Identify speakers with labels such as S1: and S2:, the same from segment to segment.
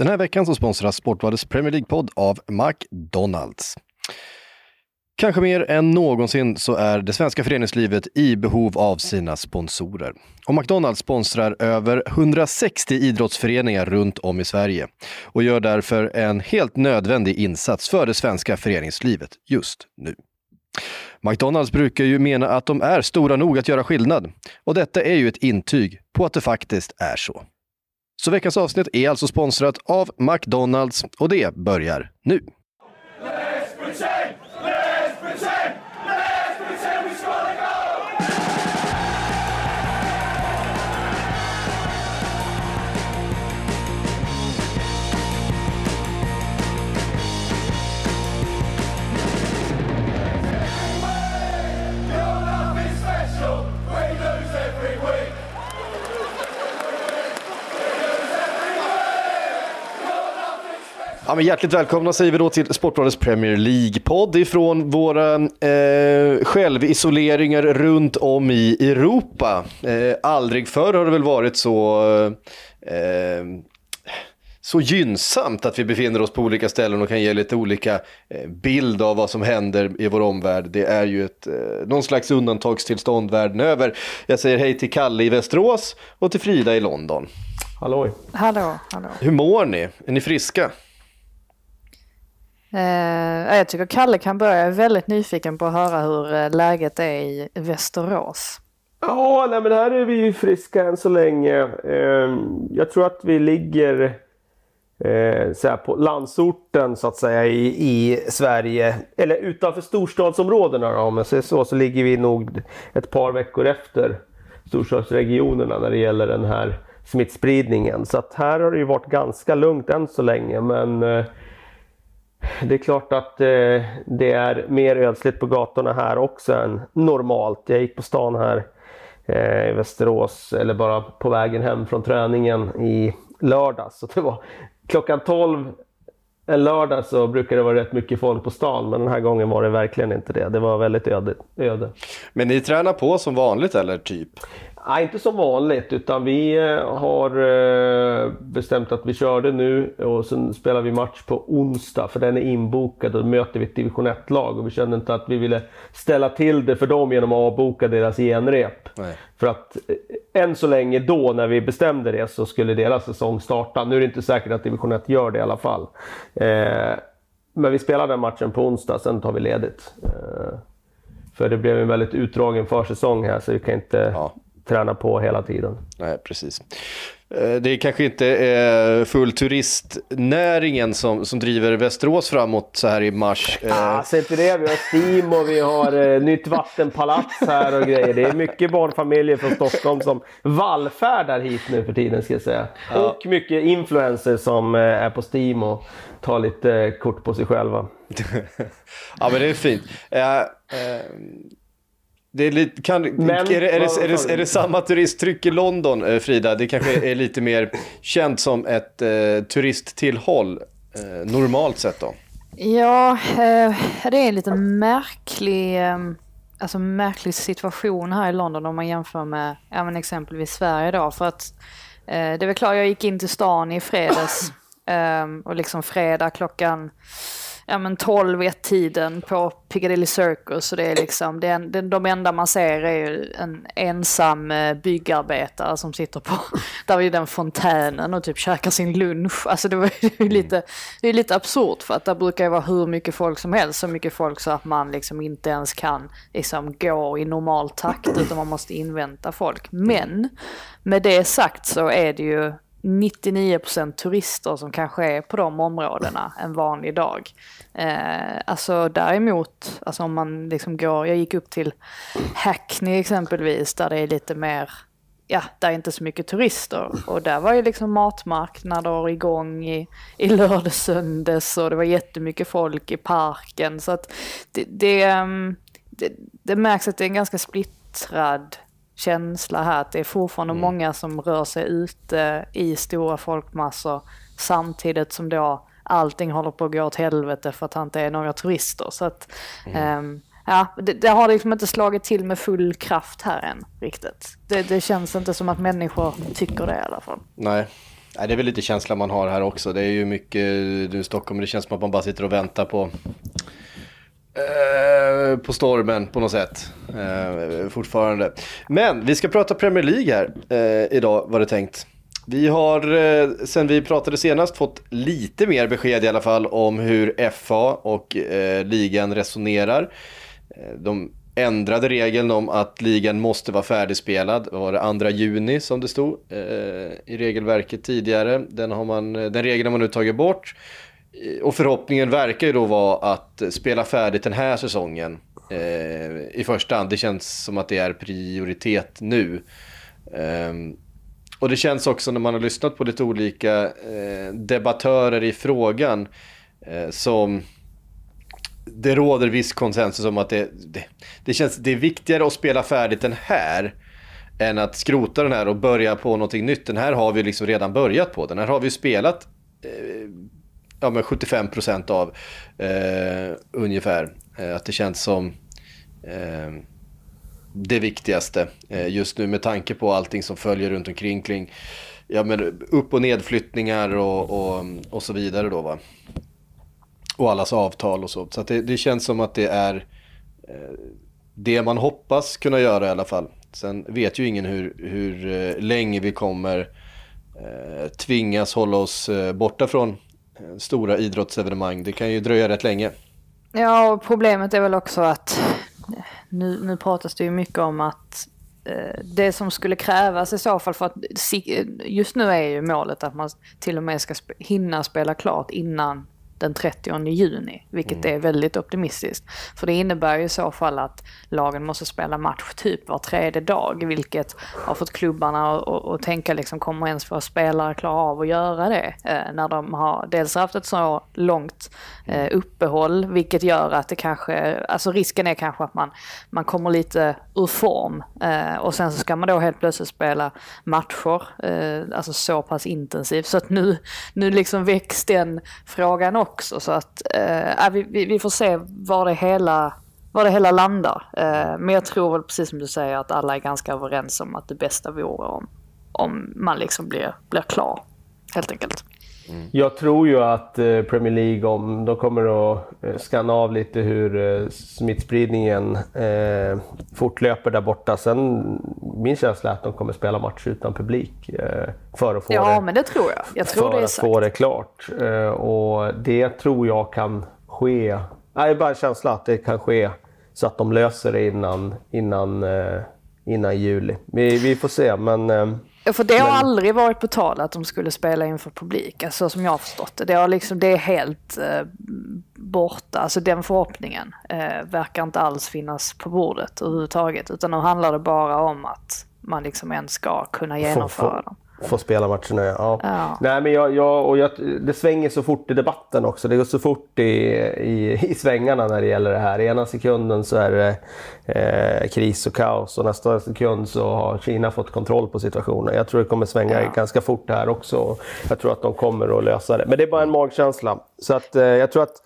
S1: Den här veckan så sponsras Sportbladets Premier League-podd av McDonalds. Kanske mer än någonsin så är det svenska föreningslivet i behov av sina sponsorer. Och McDonalds sponsrar över 160 idrottsföreningar runt om i Sverige och gör därför en helt nödvändig insats för det svenska föreningslivet just nu. McDonalds brukar ju mena att de är stora nog att göra skillnad och detta är ju ett intyg på att det faktiskt är så. Så veckans avsnitt är alltså sponsrat av McDonalds och det börjar nu. Ja, men hjärtligt välkomna säger vi då till Sportbladets Premier League-podd ifrån våra eh, självisoleringar runt om i Europa. Eh, aldrig förr har det väl varit så, eh, så gynnsamt att vi befinner oss på olika ställen och kan ge lite olika eh, bild av vad som händer i vår omvärld. Det är ju ett, eh, någon slags undantagstillstånd världen över. Jag säger hej till Kalle i Västerås och till Frida i London.
S2: Halloj.
S3: Hallå, hallå.
S1: Hur mår ni? Är ni friska?
S3: Eh, jag tycker Kalle kan börja. Jag är väldigt nyfiken på att höra hur eh, läget är i Västerås.
S2: Ja, nej, men här är vi friska än så länge. Eh, jag tror att vi ligger eh, så på landsorten så att säga i, i Sverige. Eller utanför storstadsområdena då, om jag säger så. Så ligger vi nog ett par veckor efter storstadsregionerna när det gäller den här smittspridningen. Så att här har det ju varit ganska lugnt än så länge. Men eh, det är klart att eh, det är mer ödsligt på gatorna här också än normalt. Jag gick på stan här eh, i Västerås, eller bara på vägen hem från träningen i lördags. Så det var klockan 12 en lördag så brukar det vara rätt mycket folk på stan, men den här gången var det verkligen inte det. Det var väldigt öde. öde.
S1: Men ni tränar på som vanligt eller typ?
S2: Nej, inte som vanligt utan vi eh, har eh, bestämt att vi körde nu och sen spelar vi match på onsdag för den är inbokad och då möter vi ett division 1-lag och vi kände inte att vi ville ställa till det för dem genom att avboka deras genrep. Nej. För att eh, än så länge då när vi bestämde det så skulle deras säsong starta. Nu är det inte säkert att division 1 gör det i alla fall. Men vi spelar den matchen på onsdag, sen tar vi ledigt. För det blev en väldigt utdragen försäsong här så vi kan inte ja träna på hela tiden.
S1: Nej, precis. Eh, det är kanske inte är full turistnäringen som, som driver Västerås framåt så här i mars.
S2: Ah, säg inte det. Vi har Steam och vi har eh, nytt vattenpalats här och grejer. Det är mycket barnfamiljer från Stockholm som vallfärdar hit nu för tiden ska jag säga. Ja. Och mycket influencers som eh, är på Steam och tar lite kort på sig själva.
S1: ja men det är fint. Eh, eh, det är, lite, kan, Men, är, det, är, det, är, det, är, det, samma turisttryck i London, eh, Frida? Det kanske är lite mer känt som ett eh, turisttillhåll eh, normalt sett då?
S3: Ja, eh, det är en lite märklig, eh, alltså märklig situation här i London om man jämför med ja, men exempelvis Sverige då. För att eh, det är väl klart, jag gick in till stan i fredags och liksom fredag klockan ja, men 12-1 tiden på Piccadilly Circus och det är liksom, det är, det, de enda man ser är ju en ensam eh, byggarbetare som sitter på, där vid den fontänen och typ käkar sin lunch. Alltså det, var, det är lite, det är lite absurt för att där brukar ju vara hur mycket folk som helst, så mycket folk så att man liksom inte ens kan liksom gå i normal takt utan man måste invänta folk. Men med det sagt så är det ju 99% turister som kanske är på de områdena en vanlig dag. Eh, alltså däremot, alltså om man liksom går, jag gick upp till Hackney exempelvis där det är lite mer, ja, där är inte så mycket turister. Och där var ju liksom matmarknader igång i, i lördag söndags och det var jättemycket folk i parken. Så att det, det, ehm, det, det märks att det är en ganska splittrad känsla här. Att det är fortfarande mm. många som rör sig ute i stora folkmassor samtidigt som då allting håller på att gå åt helvete för att det inte är några turister. Så att, mm. um, ja, det, det, har liksom inte slagit till med full kraft här än riktigt. Det, det, känns inte som att människor tycker det i alla fall.
S1: Nej. Ja, det är väl lite känslan man har här också. Det är ju mycket, nu i Stockholm, det känns som att man bara sitter och väntar på eh, på stormen på något sätt. Eh, fortfarande. Men vi ska prata Premier League här eh, idag var det tänkt. Vi har eh, sen vi pratade senast fått lite mer besked i alla fall om hur FA och eh, ligan resonerar. Eh, de ändrade regeln om att ligan måste vara färdigspelad. Det var det 2 juni som det stod eh, i regelverket tidigare. Den, har man, eh, den regeln har man nu tagit bort. Och förhoppningen verkar ju då vara att spela färdigt den här säsongen eh, i första hand. Det känns som att det är prioritet nu. Eh, och det känns också när man har lyssnat på lite olika eh, debattörer i frågan eh, som det råder viss konsensus om att det, det, det, känns, det är viktigare att spela färdigt den här än att skrota den här och börja på någonting nytt. Den här har vi liksom redan börjat på. Den här har vi spelat eh, ja, men 75 procent av eh, ungefär. Eh, att det känns som eh, det viktigaste eh, just nu med tanke på allting som följer runt omkring kring ja, men upp och nedflyttningar och, och, och så vidare då va. Och allas avtal och så. Så det, det, känns som att det är eh, det man hoppas kunna göra i alla fall. Sen vet ju ingen hur, hur eh, länge vi kommer eh, tvingas hålla oss eh, borta från eh, stora idrottsevenemang. Det kan ju dröja rätt länge.
S3: Ja, och problemet är väl också att nu, nu pratas det ju mycket om att eh, det som skulle krävas i så fall för att just nu är ju målet att man till och med ska hinna spela klart innan den 30 juni, vilket mm. är väldigt optimistiskt. För det innebär ju i så fall att lagen måste spela match typ var tredje dag, vilket har fått klubbarna att tänka liksom, kommer ens våra spelare klara av att göra det? Eh, när de har dels haft ett så långt eh, uppehåll, vilket gör att det kanske, alltså risken är kanske att man, man kommer lite ur form eh, och sen så ska man då helt plötsligt spela matcher, eh, alltså så pass intensivt. Så att nu, nu liksom väcks den frågan också också. Så att eh, äh, vi, vi, får se var det hela, var det hela landar. Eh, men jag tror väl precis som du säger att alla är ganska överens om att det bästa vore om, om man liksom blir, blir klar. Helt enkelt.
S2: Mm. Jag tror ju att eh, Premier League, om de kommer att eh, skanna av lite hur eh, smittspridningen eh, fortlöper där borta. Sen, min känsla är att de kommer spela match utan publik eh, för att få
S3: ja,
S2: det,
S3: men det tror jag. jag tror
S2: för
S3: det
S2: att få det klart. Eh, och det tror jag kan ske. Nej, bara en känsla att det kan ske så att de löser det innan, innan, innan juli. Vi, vi får se, men
S3: för det har aldrig varit på tal att de skulle spela inför publik, alltså som jag har förstått det. Det, har liksom, det är helt eh, borta, alltså den förhoppningen eh, verkar inte alls finnas på bordet överhuvudtaget. Utan nu handlar det bara om att man liksom ens ska kunna genomföra dem
S2: få spela matcherna. Ja. ja. Nej, men jag, jag, och jag, det svänger så fort i debatten också. Det går så fort i, i, i svängarna när det gäller det här. I ena sekunden så är det eh, kris och kaos och nästa sekund så har Kina fått kontroll på situationen. Jag tror det kommer svänga ja. ganska fort här också. Jag tror att de kommer att lösa det. Men det är bara en magkänsla. Så att, eh, jag tror att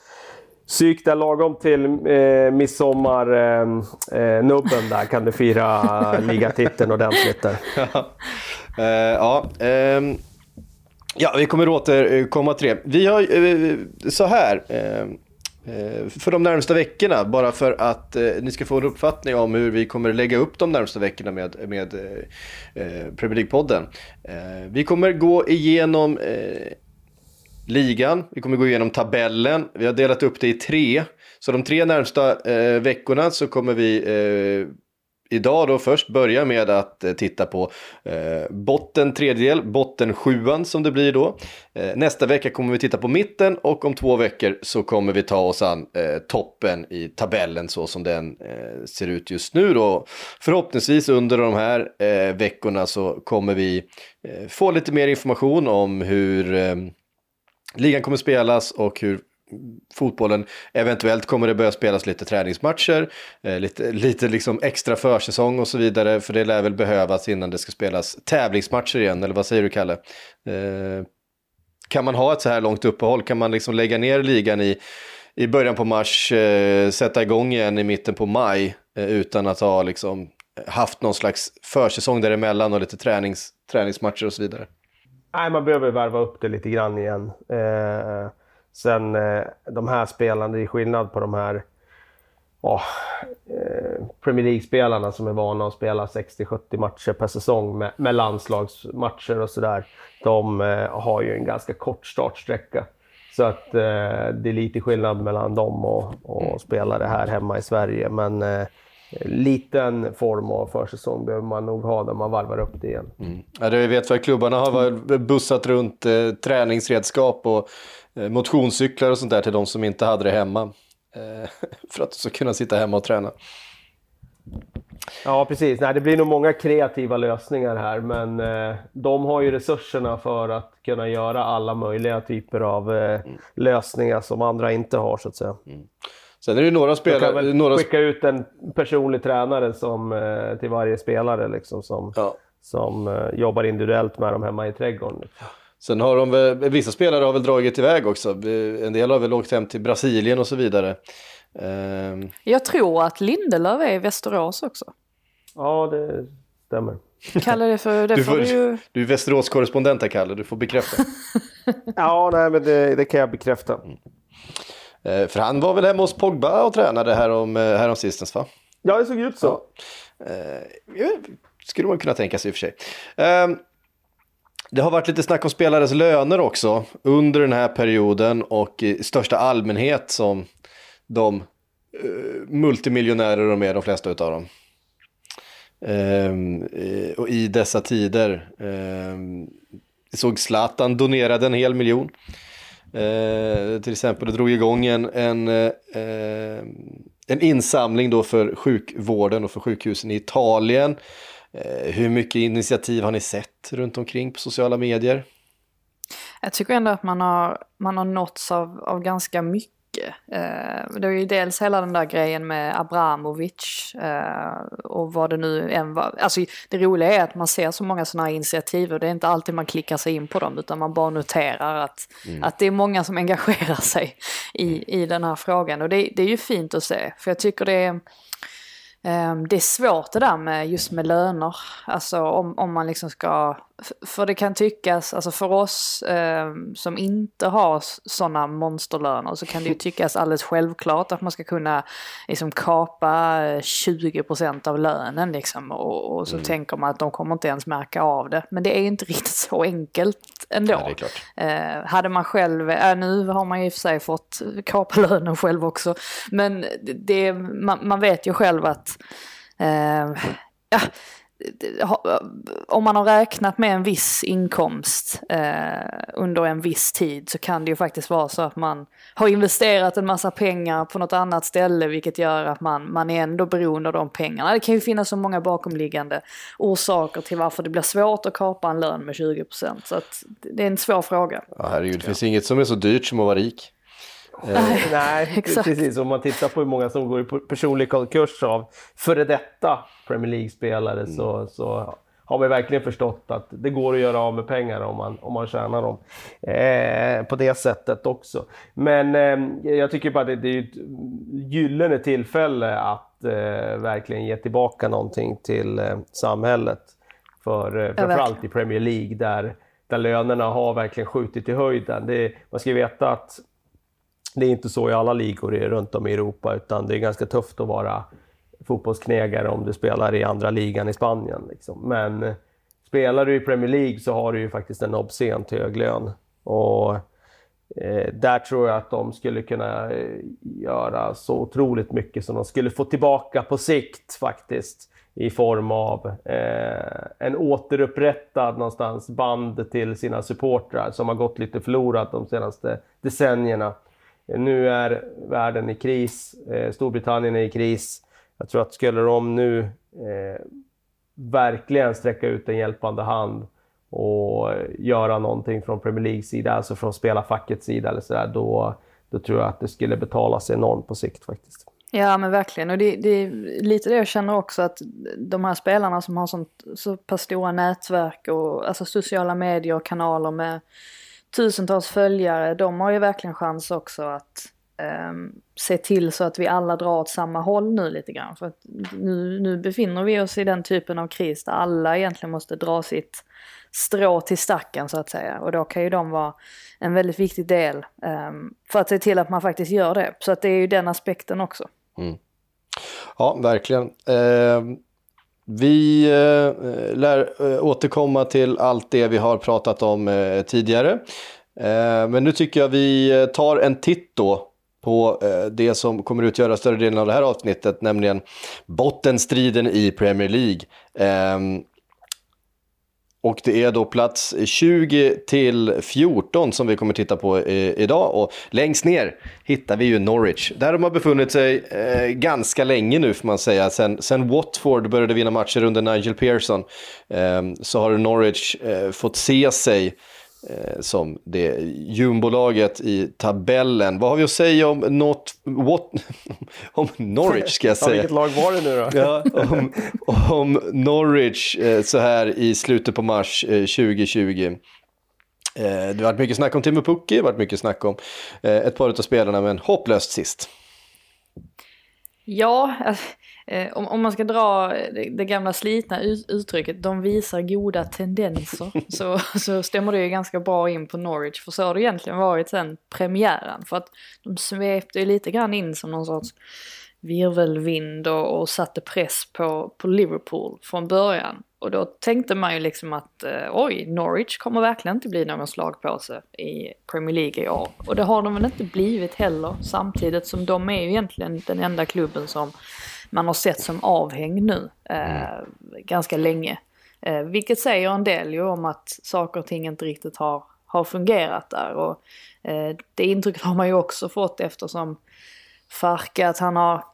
S2: Psyk där lagom till eh, midsommarnubben eh, eh, där kan du fira ligatiteln ordentligt där.
S1: Uh, ja, um, ja, vi kommer återkomma eh, till det. Vi har uh, så här. Uh, för de närmsta veckorna, bara för att ni ska få en uppfattning om hur vi kommer lägga upp de närmsta veckorna med, med Premier League-podden. vi kommer gå igenom ligan, vi kommer gå igenom tabellen, vi har delat upp det i tre. Så de tre närmsta veckorna så kommer vi idag då först börja med att eh, titta på eh, botten tredjedel, botten sjuan som det blir då. Eh, nästa vecka kommer vi titta på mitten och om två veckor så kommer vi ta oss an eh, toppen i tabellen så som den eh, ser ut just nu då. Förhoppningsvis under de här eh, veckorna så kommer vi eh, få lite mer information om hur eh, ligan kommer spelas och hur fotbollen. Eventuellt kommer det börja spelas lite träningsmatcher, eh, lite, lite liksom extra försäsong och så vidare. För det lär väl behövas innan det ska spelas tävlingsmatcher igen, eller vad säger du Kalle? Eh, kan man ha ett så här långt uppehåll? Kan man liksom lägga ner ligan i, i början på mars, eh, sätta igång igen i mitten på maj eh, utan att ha liksom haft någon slags försäsong däremellan och lite tränings, träningsmatcher och så vidare?
S2: Nej, man behöver värva upp det lite grann igen. Eh, sen eh, de här spelarna, det är skillnad på de här oh, eh, Premier League-spelarna som är vana att spela 60-70 matcher per säsong med, med landslagsmatcher och sådär. De eh, har ju en ganska kort startsträcka. Så att eh, det är lite skillnad mellan dem och, och spelare här hemma i Sverige. Men liten form av försäsong behöver man nog ha när man varvar upp det igen.
S1: Mm. Ja, det vet för klubbarna har bussat runt eh, träningsredskap och eh, motionscyklar och sånt där till de som inte hade det hemma. Eh, för att de ska kunna sitta hemma och träna.
S2: Ja, precis. Nej, det blir nog många kreativa lösningar här, men eh, de har ju resurserna för att kunna göra alla möjliga typer av eh, mm. lösningar som andra inte har, så att säga. Mm.
S1: Sen är det några spelare...
S2: kan väl några... skicka ut en personlig tränare som, eh, till varje spelare liksom, som, ja. som eh, jobbar individuellt med dem hemma i trädgården.
S1: Sen har de väl, vissa spelare har väl dragit iväg också. En del har väl åkt hem till Brasilien och så vidare.
S3: Um... Jag tror att Lindelöf är i Västerås också.
S2: Ja, det stämmer.
S3: Kalle, det för, det
S1: du,
S3: får,
S1: du ju... Du är Västerås-korrespondent här, Kalle. Du får bekräfta.
S2: ja, nej, men det, det kan jag bekräfta.
S1: Eh, för han var väl hemma hos Pogba och tränade härom, härom sistens, va?
S2: Ja, det såg ut så.
S1: Ja. Eh, skulle man kunna tänka sig i och för sig. Eh, det har varit lite snack om spelares löner också under den här perioden och i största allmänhet som de eh, multimiljonärer de är, de flesta av dem. Ehm, eh, och i dessa tider eh, såg Zlatan donerade en hel miljon. Eh, till exempel, det drog igång en, en, eh, en insamling då för sjukvården och för sjukhusen i Italien. Eh, hur mycket initiativ har ni sett runt omkring på sociala medier?
S3: Jag tycker ändå att man har, man har nåtts av, av ganska mycket mycket. Eh, det var ju dels hela den där grejen med Abramovic eh, och vad det nu än var. Alltså det roliga är att man ser så många sådana här initiativ och det är inte alltid man klickar sig in på dem utan man bara noterar att, mm. att det är många som engagerar sig i, i den här frågan och det, det är ju fint att se för jag tycker det är Ehm, det är svårt det där med just med löner. Alltså om, om man liksom ska, för det kan tyckas, alltså för oss eh, som inte har sådana monsterlöner så kan det ju tyckas alldeles självklart att man ska kunna liksom kapa 20% av lönen liksom och, och så mm. tänker man att de kommer inte ens märka av det. Men det är inte riktigt så enkelt ändå.
S1: Ja,
S3: eh, hade man själv, äh, nu har man ju i och för sig fått kapa lönen själv också, men det, man, man vet ju själv att eh, ja, om man har räknat med en viss inkomst eh, under en viss tid så kan det ju faktiskt vara så att man har investerat en massa pengar på något annat ställe vilket gör att man, man är ändå beroende av de pengarna. Det kan ju finnas så många bakomliggande orsaker till varför det blir svårt att kapa en lön med 20% så att det är en svår fråga.
S1: Ja, herregud, det finns inget som är så dyrt som att vara rik.
S2: Nej, Nej precis. Om man tittar på hur många som går i personlig konkurs av före detta Premier League-spelare mm. så, så har vi verkligen förstått att det går att göra av med pengar om man, om man tjänar dem. Eh, på det sättet också. Men eh, jag tycker bara att det, är ett gyllene tillfälle att eh, verkligen ge tillbaka någonting till eh, samhället. För eh, framförallt i Premier League där, där lönerna har verkligen skjutit i höjden. Det, man ska veta att det är inte så i alla ligor runt om i Europa, utan det är ganska tufft att vara fotbollsknegare om du spelar i andra ligan i Spanien. Liksom. Men eh, spelar du i Premier League så har du ju faktiskt en obscent hög lön. Och eh, där tror jag att de skulle kunna eh, göra så otroligt mycket som de skulle få tillbaka på sikt faktiskt. I form av eh, en återupprättad någonstans band till sina supportrar som har gått lite förlorat de senaste decennierna. Nu är världen i kris, eh, Storbritannien är i kris. Jag tror att skulle de nu eh, verkligen sträcka ut en hjälpande hand och göra någonting från Premier Leagues sida, alltså från spelarfackets sida eller sådär, då, då tror jag att det skulle betala sig enormt på sikt faktiskt.
S3: Ja men verkligen och det, det, är lite det jag känner också att de här spelarna som har sånt, så pass stora nätverk och alltså sociala medier och kanaler med tusentals följare, de har ju verkligen chans också att um, se till så att vi alla drar åt samma håll nu lite grann. För att nu, nu befinner vi oss i den typen av kris där alla egentligen måste dra sitt strå till stacken så att säga. Och då kan ju de vara en väldigt viktig del um, för att se till att man faktiskt gör det. Så att det är ju den aspekten också. Mm.
S1: Ja, verkligen. Eh, vi eh, lär eh, återkomma till allt det vi har pratat om eh, tidigare. Eh, men nu tycker jag vi eh, tar en titt då på eh, det som kommer utgöra större delen av det här avsnittet, nämligen bottenstriden i Premier League. Ehm, och det är då plats 20 till 14 som vi kommer titta på eh, idag. Och längst ner hittar vi ju Norwich. Där de har befunnit sig eh, ganska länge nu får man säga. Sen, sen Watford började vinna matcher under Nigel Pearson eh, så har Norwich eh, fått se sig eh, som det jumbolaget i tabellen. Vad har vi att säga om, not, what, om Norwich ska jag säga?
S2: Ja, vilket lag var det nu då?
S1: ja, om, om Norwich eh, så här i slutet på mars eh, 2020. Eh, det har varit mycket snack om Timo Pukki, det har varit mycket snack om eh, ett par av spelarna, men hopplöst sist.
S3: Ja, alltså, Eh, om, om, man ska dra det, det gamla slitna uttrycket, de visar goda tendenser, så, så stämmer det ju ganska bra in på Norwich. För så har det egentligen varit sen premiären. För att de svepte ju lite grann in som någon sorts virvelvind och, och satte press på, på Liverpool från början. Och då tänkte man ju liksom att eh, oj, Norwich kommer verkligen inte bli någon slagpåse i Premier League i år. Och det har de väl inte blivit heller, samtidigt som de är ju egentligen den enda klubben som man har sett som avhäng nu eh, mm. ganska länge. Eh, vilket säger en del ju om att saker och ting inte riktigt har, har fungerat där. Och, eh, det intrycket har man ju också fått eftersom Farka att han har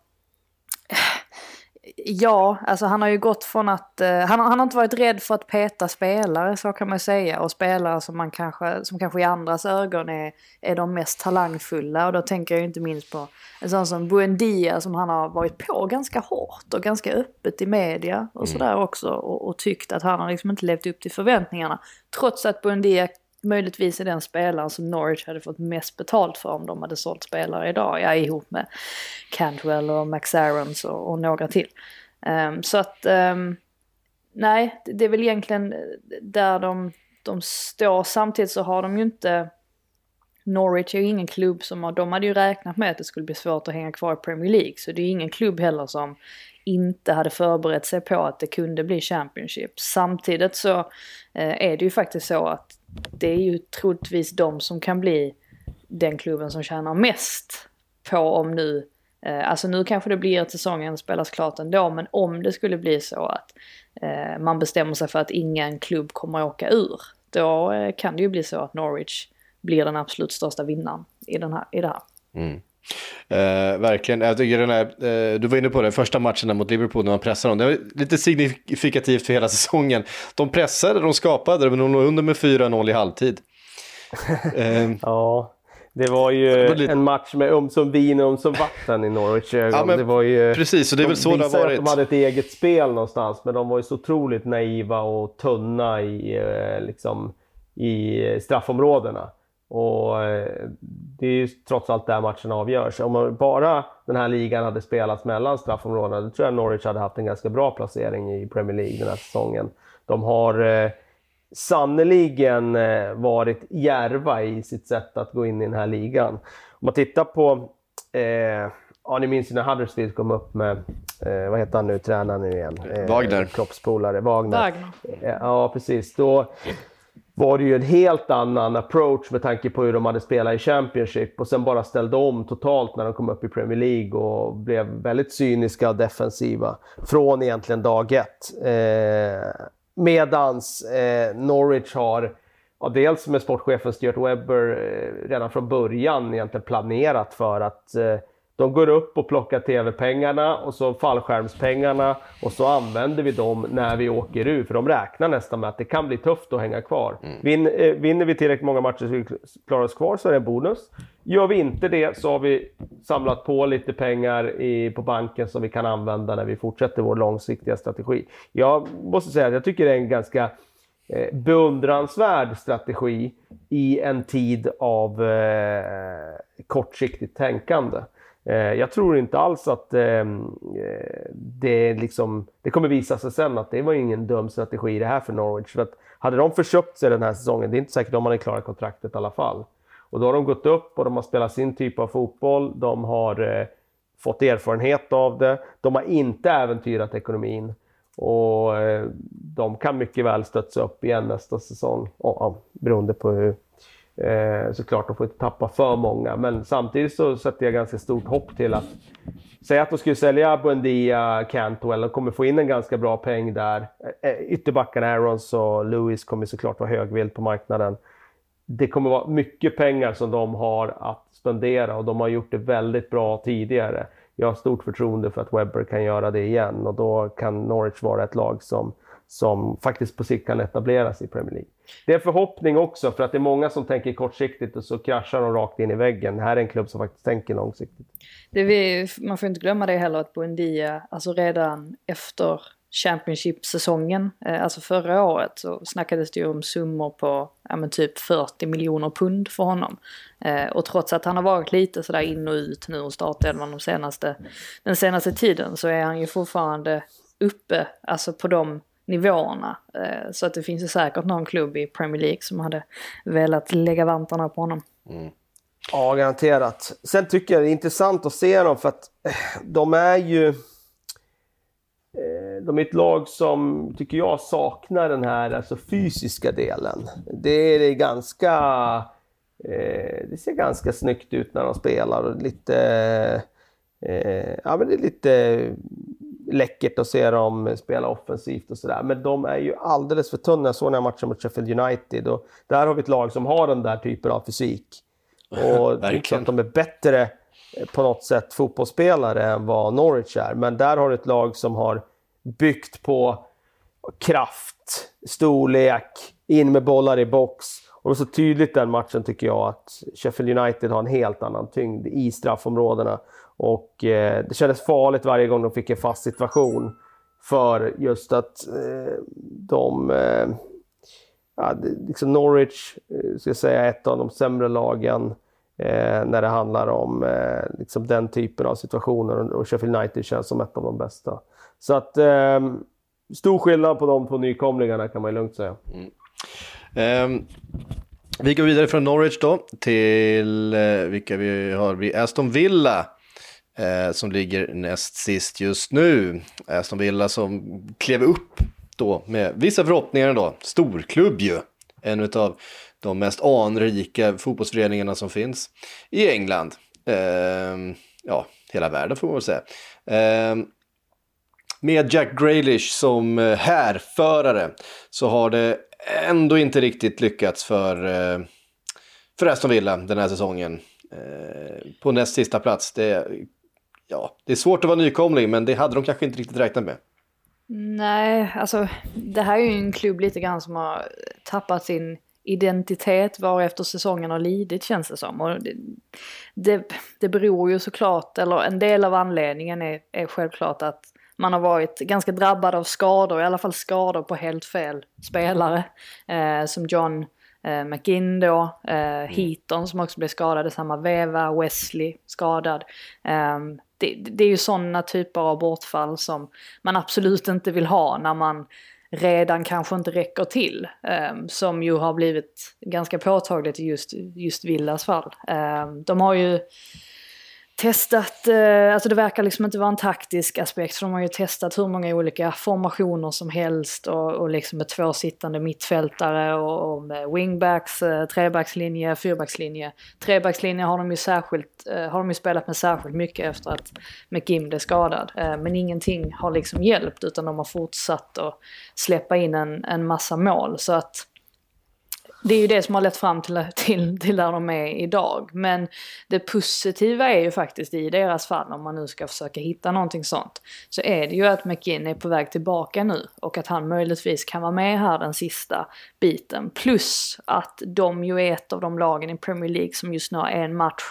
S3: Ja, alltså han har ju gått från att... Uh, han, han har inte varit rädd för att peta spelare, så kan man säga. Och spelare som, man kanske, som kanske i andras ögon är, är de mest talangfulla. Och då tänker jag inte minst på en sån som Buendia som han har varit på ganska hårt och ganska öppet i media och mm. sådär också. Och, och tyckt att han har liksom inte levt upp till förväntningarna. Trots att Buendia möjligtvis är den spelaren som Norwich hade fått mest betalt för om de hade sålt spelare idag. Ja, ihop med Cantwell och Max Aarons och, och några till. Um, så att, um, nej, det är väl egentligen där de, de står. Samtidigt så har de ju inte Norwich är ju ingen klubb som har, de hade ju räknat med att det skulle bli svårt att hänga kvar i Premier League. Så det är ju ingen klubb heller som inte hade förberett sig på att det kunde bli Championship. Samtidigt så eh, är det ju faktiskt så att det är ju troligtvis de som kan bli den klubben som tjänar mest på om nu, eh, alltså nu kanske det blir att säsongen spelas klart ändå, men om det skulle bli så att eh, man bestämmer sig för att ingen klubb kommer att åka ur, då kan det ju bli så att Norwich blir den absolut största vinnaren i, den här, i det här. Mm.
S1: Eh, verkligen, jag tycker den här, eh, du var inne på det, första matchen mot Liverpool när man pressade dem. Det var lite signifikativt för hela säsongen. De pressade, de skapade, men de låg under med 4-0 i halvtid.
S2: eh. Ja, det var ju det var lite... en match med ömsom vin och ömsom vatten i Norwich
S1: ja, men, det var ju, Precis, och det är väl så det har varit.
S2: att de hade ett eget spel någonstans, men de var ju så otroligt naiva och tunna i, eh, liksom, i straffområdena. Och eh, det är ju trots allt där matchen avgörs. Om bara den här ligan hade spelats mellan straffområdena, då tror jag Norwich hade haft en ganska bra placering i Premier League den här säsongen. De har eh, sannoliken eh, varit järva i sitt sätt att gå in i den här ligan. Om man tittar på, eh, ja ni minns ju när Huddersfield kom upp med, eh, vad heter han nu, tränaren nu igen?
S1: Eh, Wagner.
S2: Kroppspolare, Wagner. Wagner. Ja, precis. Då, var det ju en helt annan approach med tanke på hur de hade spelat i Championship och sen bara ställde om totalt när de kom upp i Premier League och blev väldigt cyniska och defensiva från egentligen dag ett. Eh, medans eh, Norwich har, ja, dels med sportchefen Stuart Webber, eh, redan från början egentligen planerat för att eh, de går upp och plockar tv-pengarna och så fallskärmspengarna och så använder vi dem när vi åker ur. För de räknar nästan med att det kan bli tufft att hänga kvar. Mm. Vin, eh, vinner vi tillräckligt många matcher så vi klarar oss kvar så är det en bonus. Gör vi inte det så har vi samlat på lite pengar i, på banken som vi kan använda när vi fortsätter vår långsiktiga strategi. Jag måste säga att jag tycker det är en ganska eh, beundransvärd strategi i en tid av eh, kortsiktigt tänkande. Eh, jag tror inte alls att ehm, eh, det, liksom, det kommer visa sig sen att det var ingen dum strategi det här för Norwich. För att hade de förköpt sig den här säsongen, det är inte säkert de hade klarat kontraktet i alla fall. Och då har de gått upp och de har spelat sin typ av fotboll. De har eh, fått erfarenhet av det. De har inte äventyrat ekonomin. Och de kan mycket väl stötsa upp igen nästa säsong. Oh, oh, beroende på hur, Eh, såklart, de får inte tappa för många, men samtidigt så sätter jag ganska stort hopp till att Säg att de skulle sälja Buendia, Cantwell, de kommer få in en ganska bra peng där. Eh, eh ytterbackarna Aarons och Lewis kommer såklart vara högvilt på marknaden. Det kommer vara mycket pengar som de har att spendera och de har gjort det väldigt bra tidigare. Jag har stort förtroende för att Webber kan göra det igen och då kan Norwich vara ett lag som som faktiskt på sikt kan etableras i Premier League. Det är en förhoppning också, för att det är många som tänker kortsiktigt och så kraschar de rakt in i väggen. Det här är en klubb som faktiskt tänker långsiktigt.
S3: Vi, man får inte glömma det heller att Buendia, alltså redan efter Championship-säsongen, eh, alltså förra året, så snackades det ju om summor på ja, men typ 40 miljoner pund för honom. Eh, och trots att han har varit lite sådär in och ut nu och startelvan de senaste, den senaste tiden så är han ju fortfarande uppe, alltså på de nivåerna. Eh, så att det finns ju säkert någon klubb i Premier League som hade velat lägga vantarna på honom. Mm.
S2: Ja, garanterat. Sen tycker jag det är intressant att se dem för att eh, de är ju... Eh, de är ett lag som, tycker jag, saknar den här alltså, fysiska delen. Det är ganska... Eh, det ser ganska snyggt ut när de spelar och lite... Eh, ja, men det är lite läckert att se dem spela offensivt och sådär. Men de är ju alldeles för tunna. Jag såg den här matchen mot Sheffield United och där har vi ett lag som har den där typen av fysik. Och det är att de är bättre eh, på något sätt fotbollsspelare än vad Norwich är. Men där har du ett lag som har byggt på kraft, storlek, in med bollar i box. Och det var så tydligt den matchen tycker jag att Sheffield United har en helt annan tyngd i straffområdena. Och eh, det kändes farligt varje gång de fick en fast situation. För just att eh, de... Eh, ja, liksom Norwich, eh, ska jag säga, ett av de sämre lagen eh, när det handlar om eh, liksom den typen av situationer. Och Sheffield United känns som ett av de bästa. Så att ehm, stor skillnad på de två nykomlingarna kan man ju lugnt säga. Mm.
S1: Um, vi går vidare från Norwich då till uh, vilka vi har. Vi Aston Villa eh, som ligger näst sist just nu. Eh, Aston Villa som klev upp då med vissa förhoppningar ändå. Storklubb ju. En av de mest anrika fotbollsföreningarna som finns i England. Eh, ja, hela världen får man väl säga. Eh, med Jack Grealish som eh, härförare så har det ändå inte riktigt lyckats för, eh, för Aston Villa den här säsongen. Ehm, på näst sista plats. Det ja, det är svårt att vara nykomling, men det hade de kanske inte riktigt räknat med.
S3: Nej, alltså det här är ju en klubb lite grann som har tappat sin identitet varefter säsongen har lidit känns det som. Och det, det, det beror ju såklart, eller en del av anledningen är, är självklart att man har varit ganska drabbad av skador, i alla fall skador på helt fel spelare. Eh, som John eh, McGinn då, eh, mm. Heaton som också blev skadad i samma veva, Wesley skadad. Eh, det, det är ju sådana typer av bortfall som man absolut inte vill ha när man redan kanske inte räcker till. Um, som ju har blivit ganska påtagligt i just, just Villas fall. Um, de har ju testat, eh, alltså det verkar liksom inte vara en taktisk aspekt för de har ju testat hur många olika formationer som helst och, och liksom med två sittande mittfältare och, och med wingbacks, eh, trebackslinje, fyrbackslinje. Trebackslinje har de ju särskilt, eh, har de ju spelat med särskilt mycket efter att McGim blev skadad. Men ingenting har liksom hjälpt utan de har fortsatt att släppa in en, en massa mål så att det är ju det som har lett fram till, till, till där de är idag. Men det positiva är ju faktiskt i deras fall, om man nu ska försöka hitta någonting sånt, så är det ju att McGinn är på väg tillbaka nu och att han möjligtvis kan vara med här den sista biten. Plus att de ju är ett av de lagen i Premier League som just nu har en match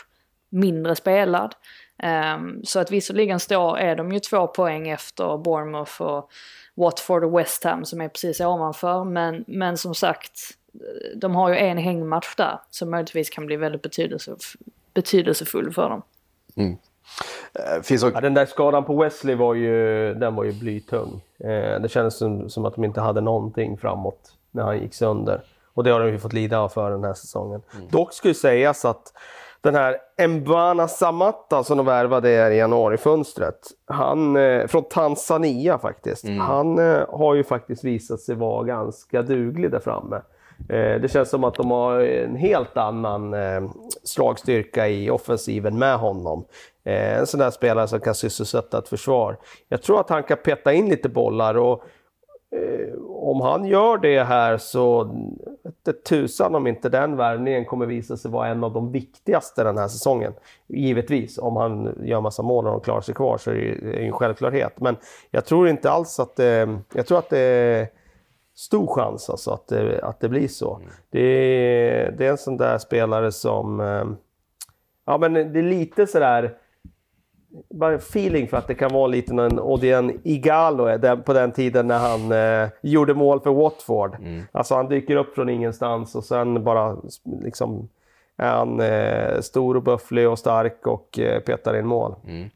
S3: mindre spelad. Um, så att visserligen står, är de ju två poäng efter Bournemouth och Watford och West Ham som är precis ovanför. Men, men som sagt, de har ju en hängmatch där som möjligtvis kan bli väldigt betydelsefull, betydelsefull för dem.
S1: Mm.
S2: Eh, finns också... ja, den där skadan på Wesley var ju, den var ju blytung. Eh, det kändes som, som, att de inte hade någonting framåt när han gick sönder. Och det har de ju fått lida av för den här säsongen. Mm. Dock skulle sägas att den här Mbwana Samatta som de värvade i januarifönstret, han, eh, från Tanzania faktiskt, mm. han eh, har ju faktiskt visat sig vara ganska duglig där framme. Eh, det känns som att de har en helt annan eh, slagstyrka i offensiven med honom. Eh, en sån där spelare som kan sysselsätta ett försvar. Jag tror att han kan peta in lite bollar och Eh, om han gör det här så vete tusan om inte den värvningen kommer visa sig vara en av de viktigaste den här säsongen. Givetvis, om han gör massa mål och de klarar sig kvar så är det ju en självklarhet. Men jag tror inte alls att det, jag tror att det stor chans alltså att det, att det blir så. Mm. Det, är, det är en sån där spelare som, eh, ja men det är lite sådär bara feeling för att det kan vara lite en Odien Igalo på den tiden när han eh, gjorde mål för Watford. Mm. Alltså han dyker upp från ingenstans och sen bara liksom är han eh, stor och bufflig och stark och eh, petar in mål. Mm.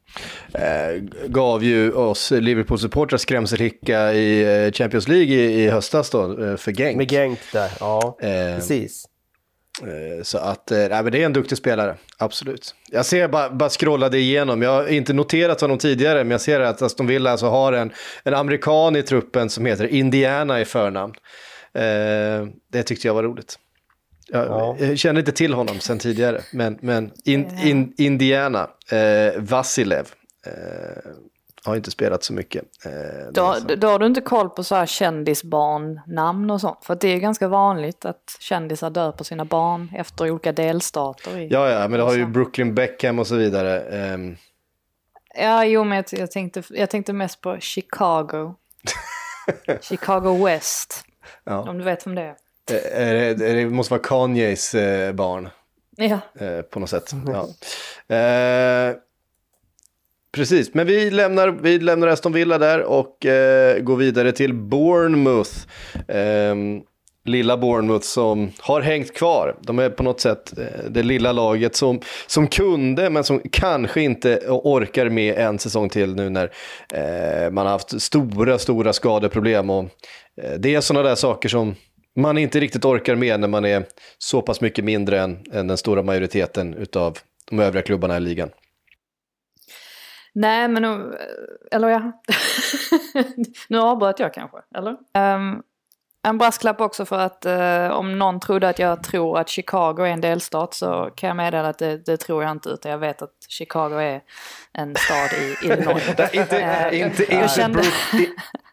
S1: Eh, gav ju oss Liverpool-supportrar skrämselhicka i eh, Champions League i, i höstas då, eh, för Genk.
S2: Med Genk där, ja. precis.
S1: Eh, så att, nej, men det är en duktig spelare, absolut. Jag ser, bara, bara scrollade igenom, jag har inte noterat honom tidigare, men jag ser att Aston Villa alltså har en, en amerikan i truppen som heter Indiana i förnamn. Det tyckte jag var roligt. Jag, ja. jag känner inte till honom sen tidigare, men, men in, in, Indiana, eh, Vasilev. Eh, har inte spelat så mycket. Eh,
S3: då, då har du inte koll på så här kändisbarnnamn och sånt? För det är ganska vanligt att kändisar döper sina barn efter olika delstater.
S1: I, ja, ja, men det har ju Brooklyn Beckham och så vidare. Um...
S3: Ja, jo, men jag, jag, tänkte, jag tänkte mest på Chicago. Chicago West. Ja. Om du vet vem det är.
S1: Det, det måste vara Kanyes eh, barn.
S3: Ja.
S1: Eh, på något sätt. Ja. Eh, Precis, men vi lämnar, vi lämnar Aston Villa där och eh, går vidare till Bournemouth. Eh, lilla Bournemouth som har hängt kvar. De är på något sätt eh, det lilla laget som, som kunde men som kanske inte orkar med en säsong till nu när eh, man har haft stora, stora skadeproblem. Och, eh, det är sådana där saker som man inte riktigt orkar med när man är så pass mycket mindre än, än den stora majoriteten av de övriga klubbarna i ligan.
S3: Nej, men nu, eller ja. nu avbröt jag kanske, eller? Um, en brasklapp också för att uh, om någon trodde att jag tror att Chicago är en delstat så kan jag meddela att det, det tror jag inte utan jag vet att Chicago är en stad i Illinois.
S1: inte, uh, inte, inte, kände...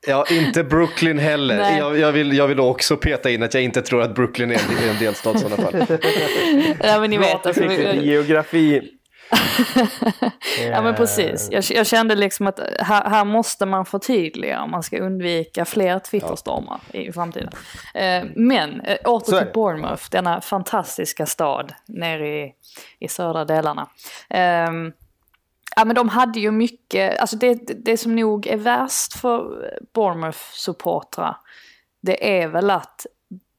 S1: ja, inte Brooklyn heller. Jag, jag, vill, jag vill också peta in att jag inte tror att Brooklyn är en, delstat i sådana fall.
S3: ja, men ni vet.
S2: Alltså, geografi
S3: ja men precis. Jag, jag, kände liksom att här, här, måste man förtydliga om man ska undvika fler Twitterstormar ja. i framtiden. Eh, men eh, åter till Bournemouth, denna fantastiska stad nere i, i södra delarna. Eh, ja men de hade ju mycket, alltså det, det som nog är värst för Bournemouth-supportrar det är väl att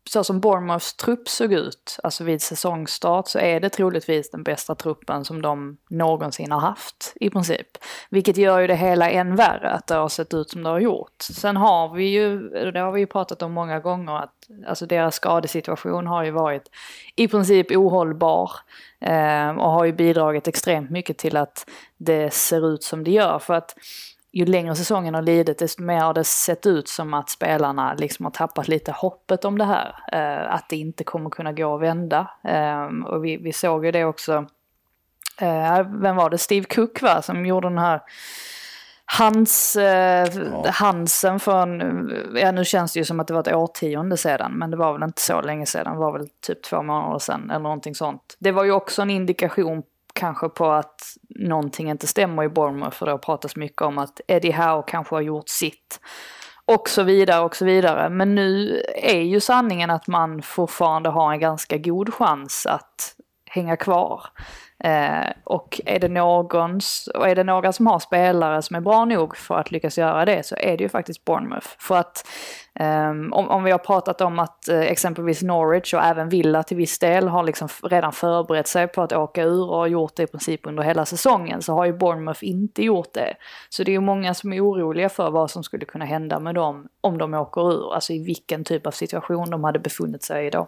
S3: så som Bournemouths trupp såg ut, alltså vid säsongstart, så är det troligtvis den bästa truppen som de någonsin har haft i princip. Vilket gör ju det hela än värre att det har sett ut som det har gjort. Sen har vi ju, det har vi ju pratat om många gånger, att alltså deras skadesituation har ju varit i princip ohållbar. Eh, och har ju bidragit extremt mycket till att det ser ut som det gör. För att ju längre säsongen har lidit desto mer har det sett ut som att spelarna liksom har tappat lite hoppet om det här. Eh, att det inte kommer kunna gå att vända. Eh, och vi, vi såg ju det också, eh, vem var det, Steve Cook va, som gjorde den här Hans, eh, ja. Hansen för en, ja nu känns det ju som att det var ett årtionde sedan, men det var väl inte så länge sedan, det var väl typ två månader sedan eller någonting sånt. Det var ju också en indikation kanske på att någonting inte stämmer i Bournemouth för det har pratats mycket om att Eddie Howe kanske har gjort sitt. Och så vidare och så vidare. Men nu är ju sanningen att man fortfarande har en ganska god chans att hänga kvar. Eh, och är det, någons, är det några som har spelare som är bra nog för att lyckas göra det så är det ju faktiskt Bournemouth. För att ehm, om, om, vi har pratat om att eh, exempelvis Norwich och även Villa till viss del har liksom redan förberett sig på att åka ur och gjort det i princip under hela säsongen så har ju Bournemouth inte gjort det. Så det är ju många som är oroliga för vad som skulle kunna hända med dem om de åker ur, alltså i vilken typ av situation de hade befunnit sig i då.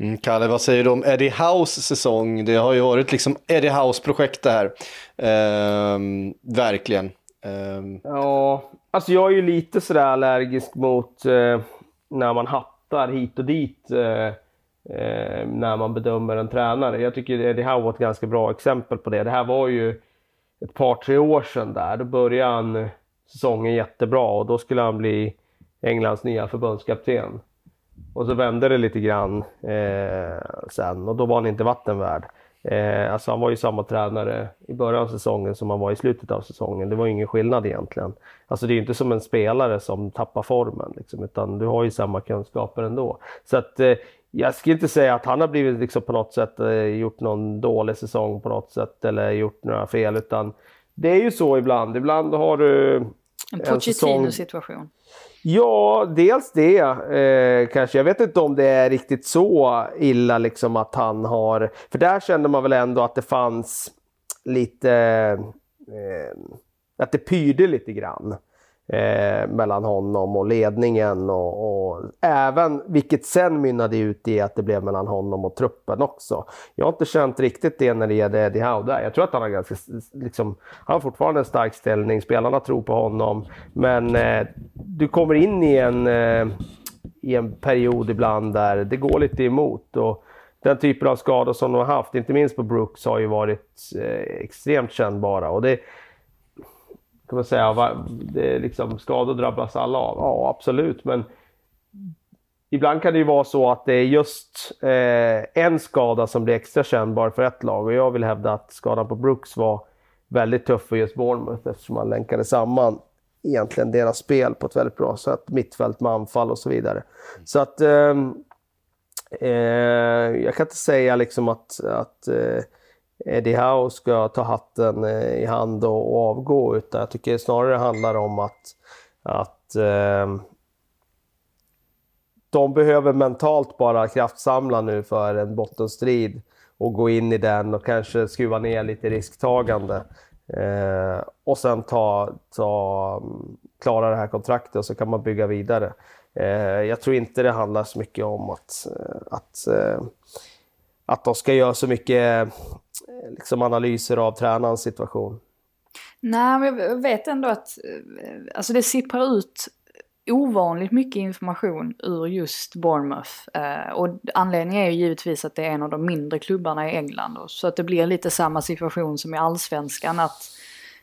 S1: Mm, Kalle, vad säger du om Eddie House säsong? Det har ju varit liksom Eddie House-projekt det här. Ehm, verkligen.
S2: Ehm. Ja, alltså jag är ju lite sådär allergisk mot eh, när man hattar hit och dit eh, eh, när man bedömer en tränare. Jag tycker Eddie Howe var ett ganska bra exempel på det. Det här var ju ett par, tre år sedan där. Då började han säsongen jättebra och då skulle han bli Englands nya förbundskapten. Och så vände det lite grann eh, sen och då var han inte vattenvärd. Eh, alltså han var ju samma tränare i början av säsongen som han var i slutet av säsongen. Det var ingen skillnad egentligen. Alltså det är ju inte som en spelare som tappar formen, liksom, utan du har ju samma kunskaper ändå. Så att eh, jag ska inte säga att han har blivit liksom på något sätt eh, gjort någon dålig säsong på något sätt eller gjort några fel, utan det är ju så ibland. Ibland har du
S3: en Pochettino-situation.
S2: Ja, dels det eh, kanske. Jag vet inte om det är riktigt så illa liksom att han har... För där kände man väl ändå att det fanns lite... Eh, eh att det pyrde lite grann eh, mellan honom och ledningen och, och, även, vilket sen mynnade ut i att det blev mellan honom och truppen också. Jag har inte känt riktigt det när det gäller Eddie Howe där. Jag tror att han har ganska, liksom, han har fortfarande en stark ställning, spelarna tror på honom, men eh, du kommer in i en, eh, i en period ibland där det går lite emot. Och, den typen av skador som de har haft, inte minst på Brooks, har ju varit eh, extremt kännbara. Och det, kan man säga, det är liksom, skador drabbas alla av. Ja, absolut, men ibland kan det ju vara så att det är just eh, en skada som blir extra kännbar för ett lag och jag vill hävda att skadan på Brooks var väldigt tuff för just Bournemouth eftersom man länkade samman egentligen deras spel på ett väldigt bra sätt. Mittfält med anfall och så vidare. Så att eh, eh, jag kan inte säga liksom att, att eh, Eddie Howe ska ta hatten eh, i hand och, och avgå, utan jag tycker snarare det handlar om att, att eh, de behöver mentalt bara kraftsamla nu för en bottenstrid och gå in i den och kanske skruva ner lite risktagande. Eh, och sen ta, ta, klara det här kontraktet och så kan man bygga vidare. Eh, jag tror inte det handlar så mycket om att, eh, att, eh, att de ska göra så mycket eh, liksom analyser av tränarens situation?
S3: Nej, men jag vet ändå att eh, alltså det sipprar ut ovanligt mycket information ur just Bournemouth. Eh, och anledningen är ju givetvis att det är en av de mindre klubbarna i England. Så att det blir lite samma situation som i allsvenskan. att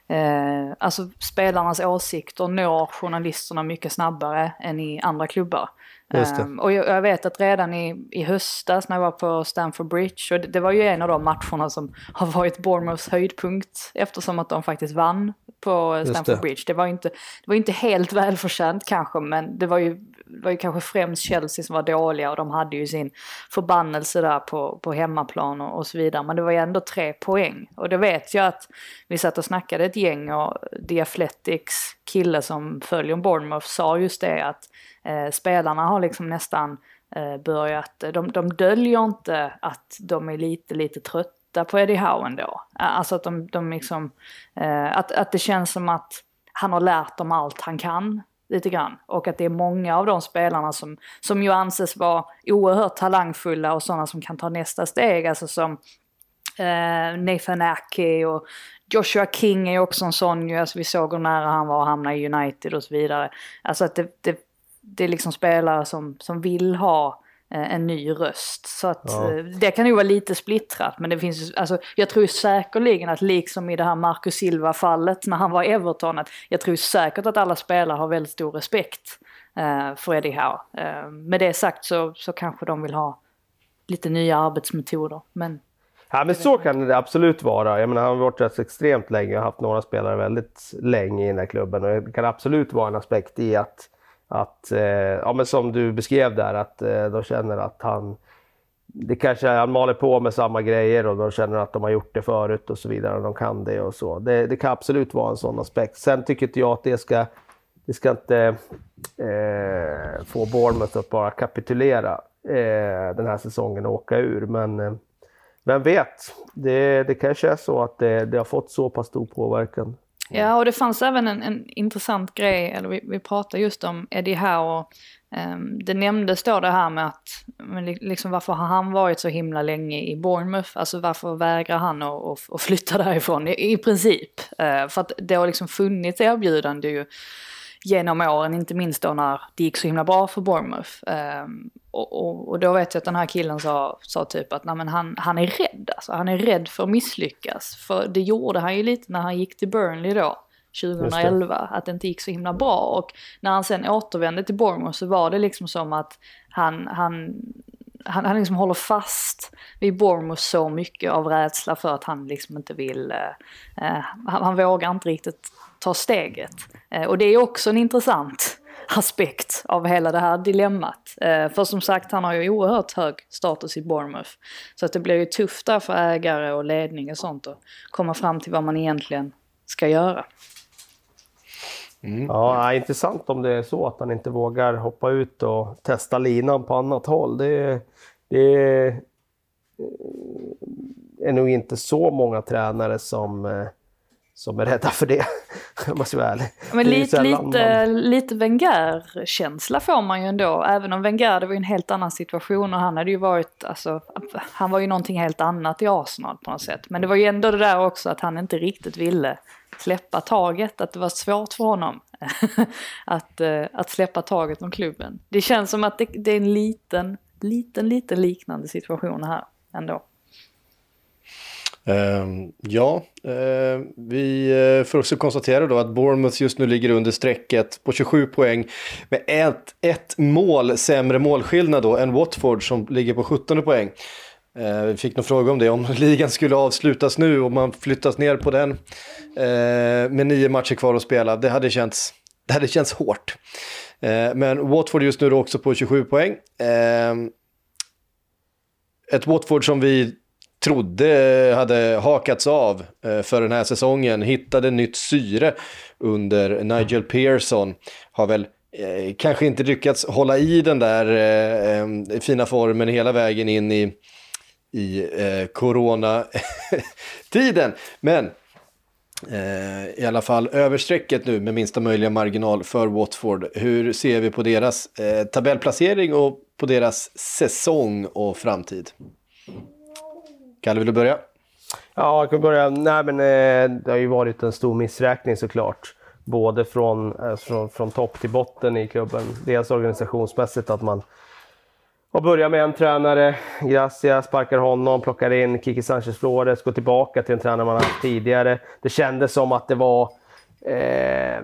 S3: eh, Alltså spelarnas åsikter når journalisterna mycket snabbare än i andra klubbar. Um, och jag, jag, vet att redan i, i höstas när jag var på Stamford Bridge, och det, det, var ju en av de matcherna som har varit Bournemouths höjdpunkt eftersom att de faktiskt vann på Stamford det. Bridge. Det var ju inte, det var inte helt välförtjänt kanske, men det var ju, var ju kanske främst Chelsea som var dåliga och de hade ju sin förbannelse där på, på hemmaplan och, och så vidare. Men det var ju ändå tre poäng. Och det vet jag att vi satt och snackade ett gäng och The Athletics kille som följer Bournemouth sa just det att eh, spelarna har liksom nästan eh, börjat, de, de döljer inte att de är lite, lite trötta på Eddie Howe ändå. Eh, alltså att de, de liksom, eh, att, att det känns som att han har lärt dem allt han kan lite grann. Och att det är många av de spelarna som, som ju anses vara oerhört talangfulla och sådana som kan ta nästa steg. Alltså som eh, Nathan Aki och Joshua King är också en sån ju. Alltså vi såg hur nära han var att hamna i United och så vidare. Alltså att det, det det är liksom spelare som, som vill ha eh, en ny röst. Så att ja. Eh, det kan ju vara lite splittrat. Men det finns alltså, jag tror säkerligen att liksom i det här Marcus Silva-fallet när han var i Everton, att jag tror säkert att alla spelare har väldigt stor respekt eh, för Eddie Howe. Eh, med det sagt så, så kanske de vill ha lite nya arbetsmetoder. Men
S2: Ja men så kan det absolut vara. Jag menar, han har varit rätt extremt länge och haft några spelare väldigt länge i den här klubben. Och det kan absolut vara en aspekt i att att, eh, ja men som du beskrev där, att eh, de känner att han det kanske han maler på med samma grejer och de känner att de har gjort det förut och så vidare. Och de kan det och så. Det, det kan absolut vara en sån aspekt. Sen tycker inte jag att det ska, det ska inte eh, få Bournemouth att bara kapitulera eh, den här säsongen och åka ur. Men eh, vem vet? Det, det kanske är så att det, det har fått så pass stor påverkan.
S3: Ja, och det fanns även en, en intressant grej, eller vi, vi pratade just om Eddie Howe Um, det nämndes då det här med att, liksom varför har han varit så himla länge i Bournemouth? Alltså varför vägrar han att, att flytta därifrån i, i princip? Uh, för att det har liksom funnits erbjudande ju genom åren, inte minst då när det gick så himla bra för Bournemouth. Um, och, och, och, då vet jag att den här killen sa, sa typ att nej, han, han är rädd, alltså, han är rädd för att misslyckas. För det gjorde han ju lite när han gick till Burnley då. 2011, att det inte gick så himla bra. Och när han sen återvände till Bournemouth så var det liksom som att han, han, han, han liksom håller fast vid Bournemouth så mycket av rädsla för att han liksom inte vill, eh, eh han, han, vågar inte riktigt ta steget. Eh, och det är också en intressant aspekt av hela det här dilemmat. Eh, för som sagt, han har ju oerhört hög status i Bournemouth. Så att det blir ju tufft där för ägare och ledning och sånt att komma fram till vad man egentligen ska göra.
S2: Mm. Ja, intressant om det är så att han inte vågar hoppa ut och testa linan på annat håll. Det, det är nog inte så många tränare som, eh, som är rädda för det. Jag måste vara ärlig.
S3: Men lite, lite, lite Wenger-känsla får man ju ändå. Även om Wenger, det var ju en helt annan situation och han hade ju varit, alltså, han var ju någonting helt annat i Arsenal på något sätt. Men det var ju ändå det där också att han inte riktigt ville släppa taget, att det var svårt för honom att, uh, att släppa taget om klubben. Det känns som att det, det, är en liten, liten, liten liknande situation här ändå.
S1: Uh, ja, uh, vi uh, får också konstatera då att Bournemouth just nu ligger under strecket på 27 poäng med ett, ett mål sämre målskillnad då än Watford som ligger på 17 poäng. Ehm, vi fick någon fråga om det, om ligan skulle avslutas nu och man flyttas ner på den med nio matcher kvar att spela. Det hade känts, det hade känts hårt. Men Watford just nu också på 27 poäng. Ett Watford som vi trodde hade hakats av eh, för den här säsongen, hittade nytt syre under Nigel Pearson. Har väl eh, kanske inte lyckats hålla i den där eh, fina formen hela vägen in i i eh, coronatiden. Men i alla fall över strecket nu med minsta möjliga marginal för Watford. Hur ser vi på deras tabellplacering och på deras säsong och framtid? Kalle, vill du börja?
S2: Ja, jag kan börja. Nej, men, eh, det har ju varit en stor missräkning såklart. Både från, eh, från, från topp till botten i klubben. Dels organisationsmässigt att man och börjar med en tränare, Gracia, sparkar honom, plockar in Kiki Sanchez Flores, går tillbaka till en tränare man haft tidigare. Det kändes som att det var eh,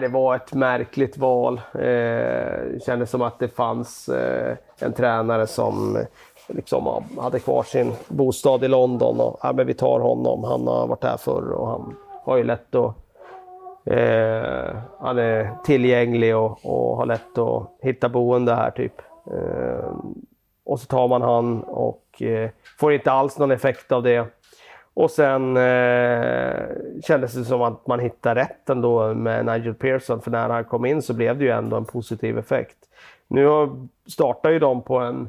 S2: det var ett märkligt val. Eh, det kändes som att det fanns eh, en tränare som liksom hade kvar sin bostad i London och ja, men vi tar honom. Han har varit här förr och han har ju lätt att eh, han är tillgänglig och, och har lätt att hitta boende här typ. Eh, och så tar man han och eh, får inte alls någon effekt av det. Och sen eh, kändes det som att man hittade rätt ändå med Nigel Pearson, för när han kom in så blev det ju ändå en positiv effekt. Nu startar ju de på en,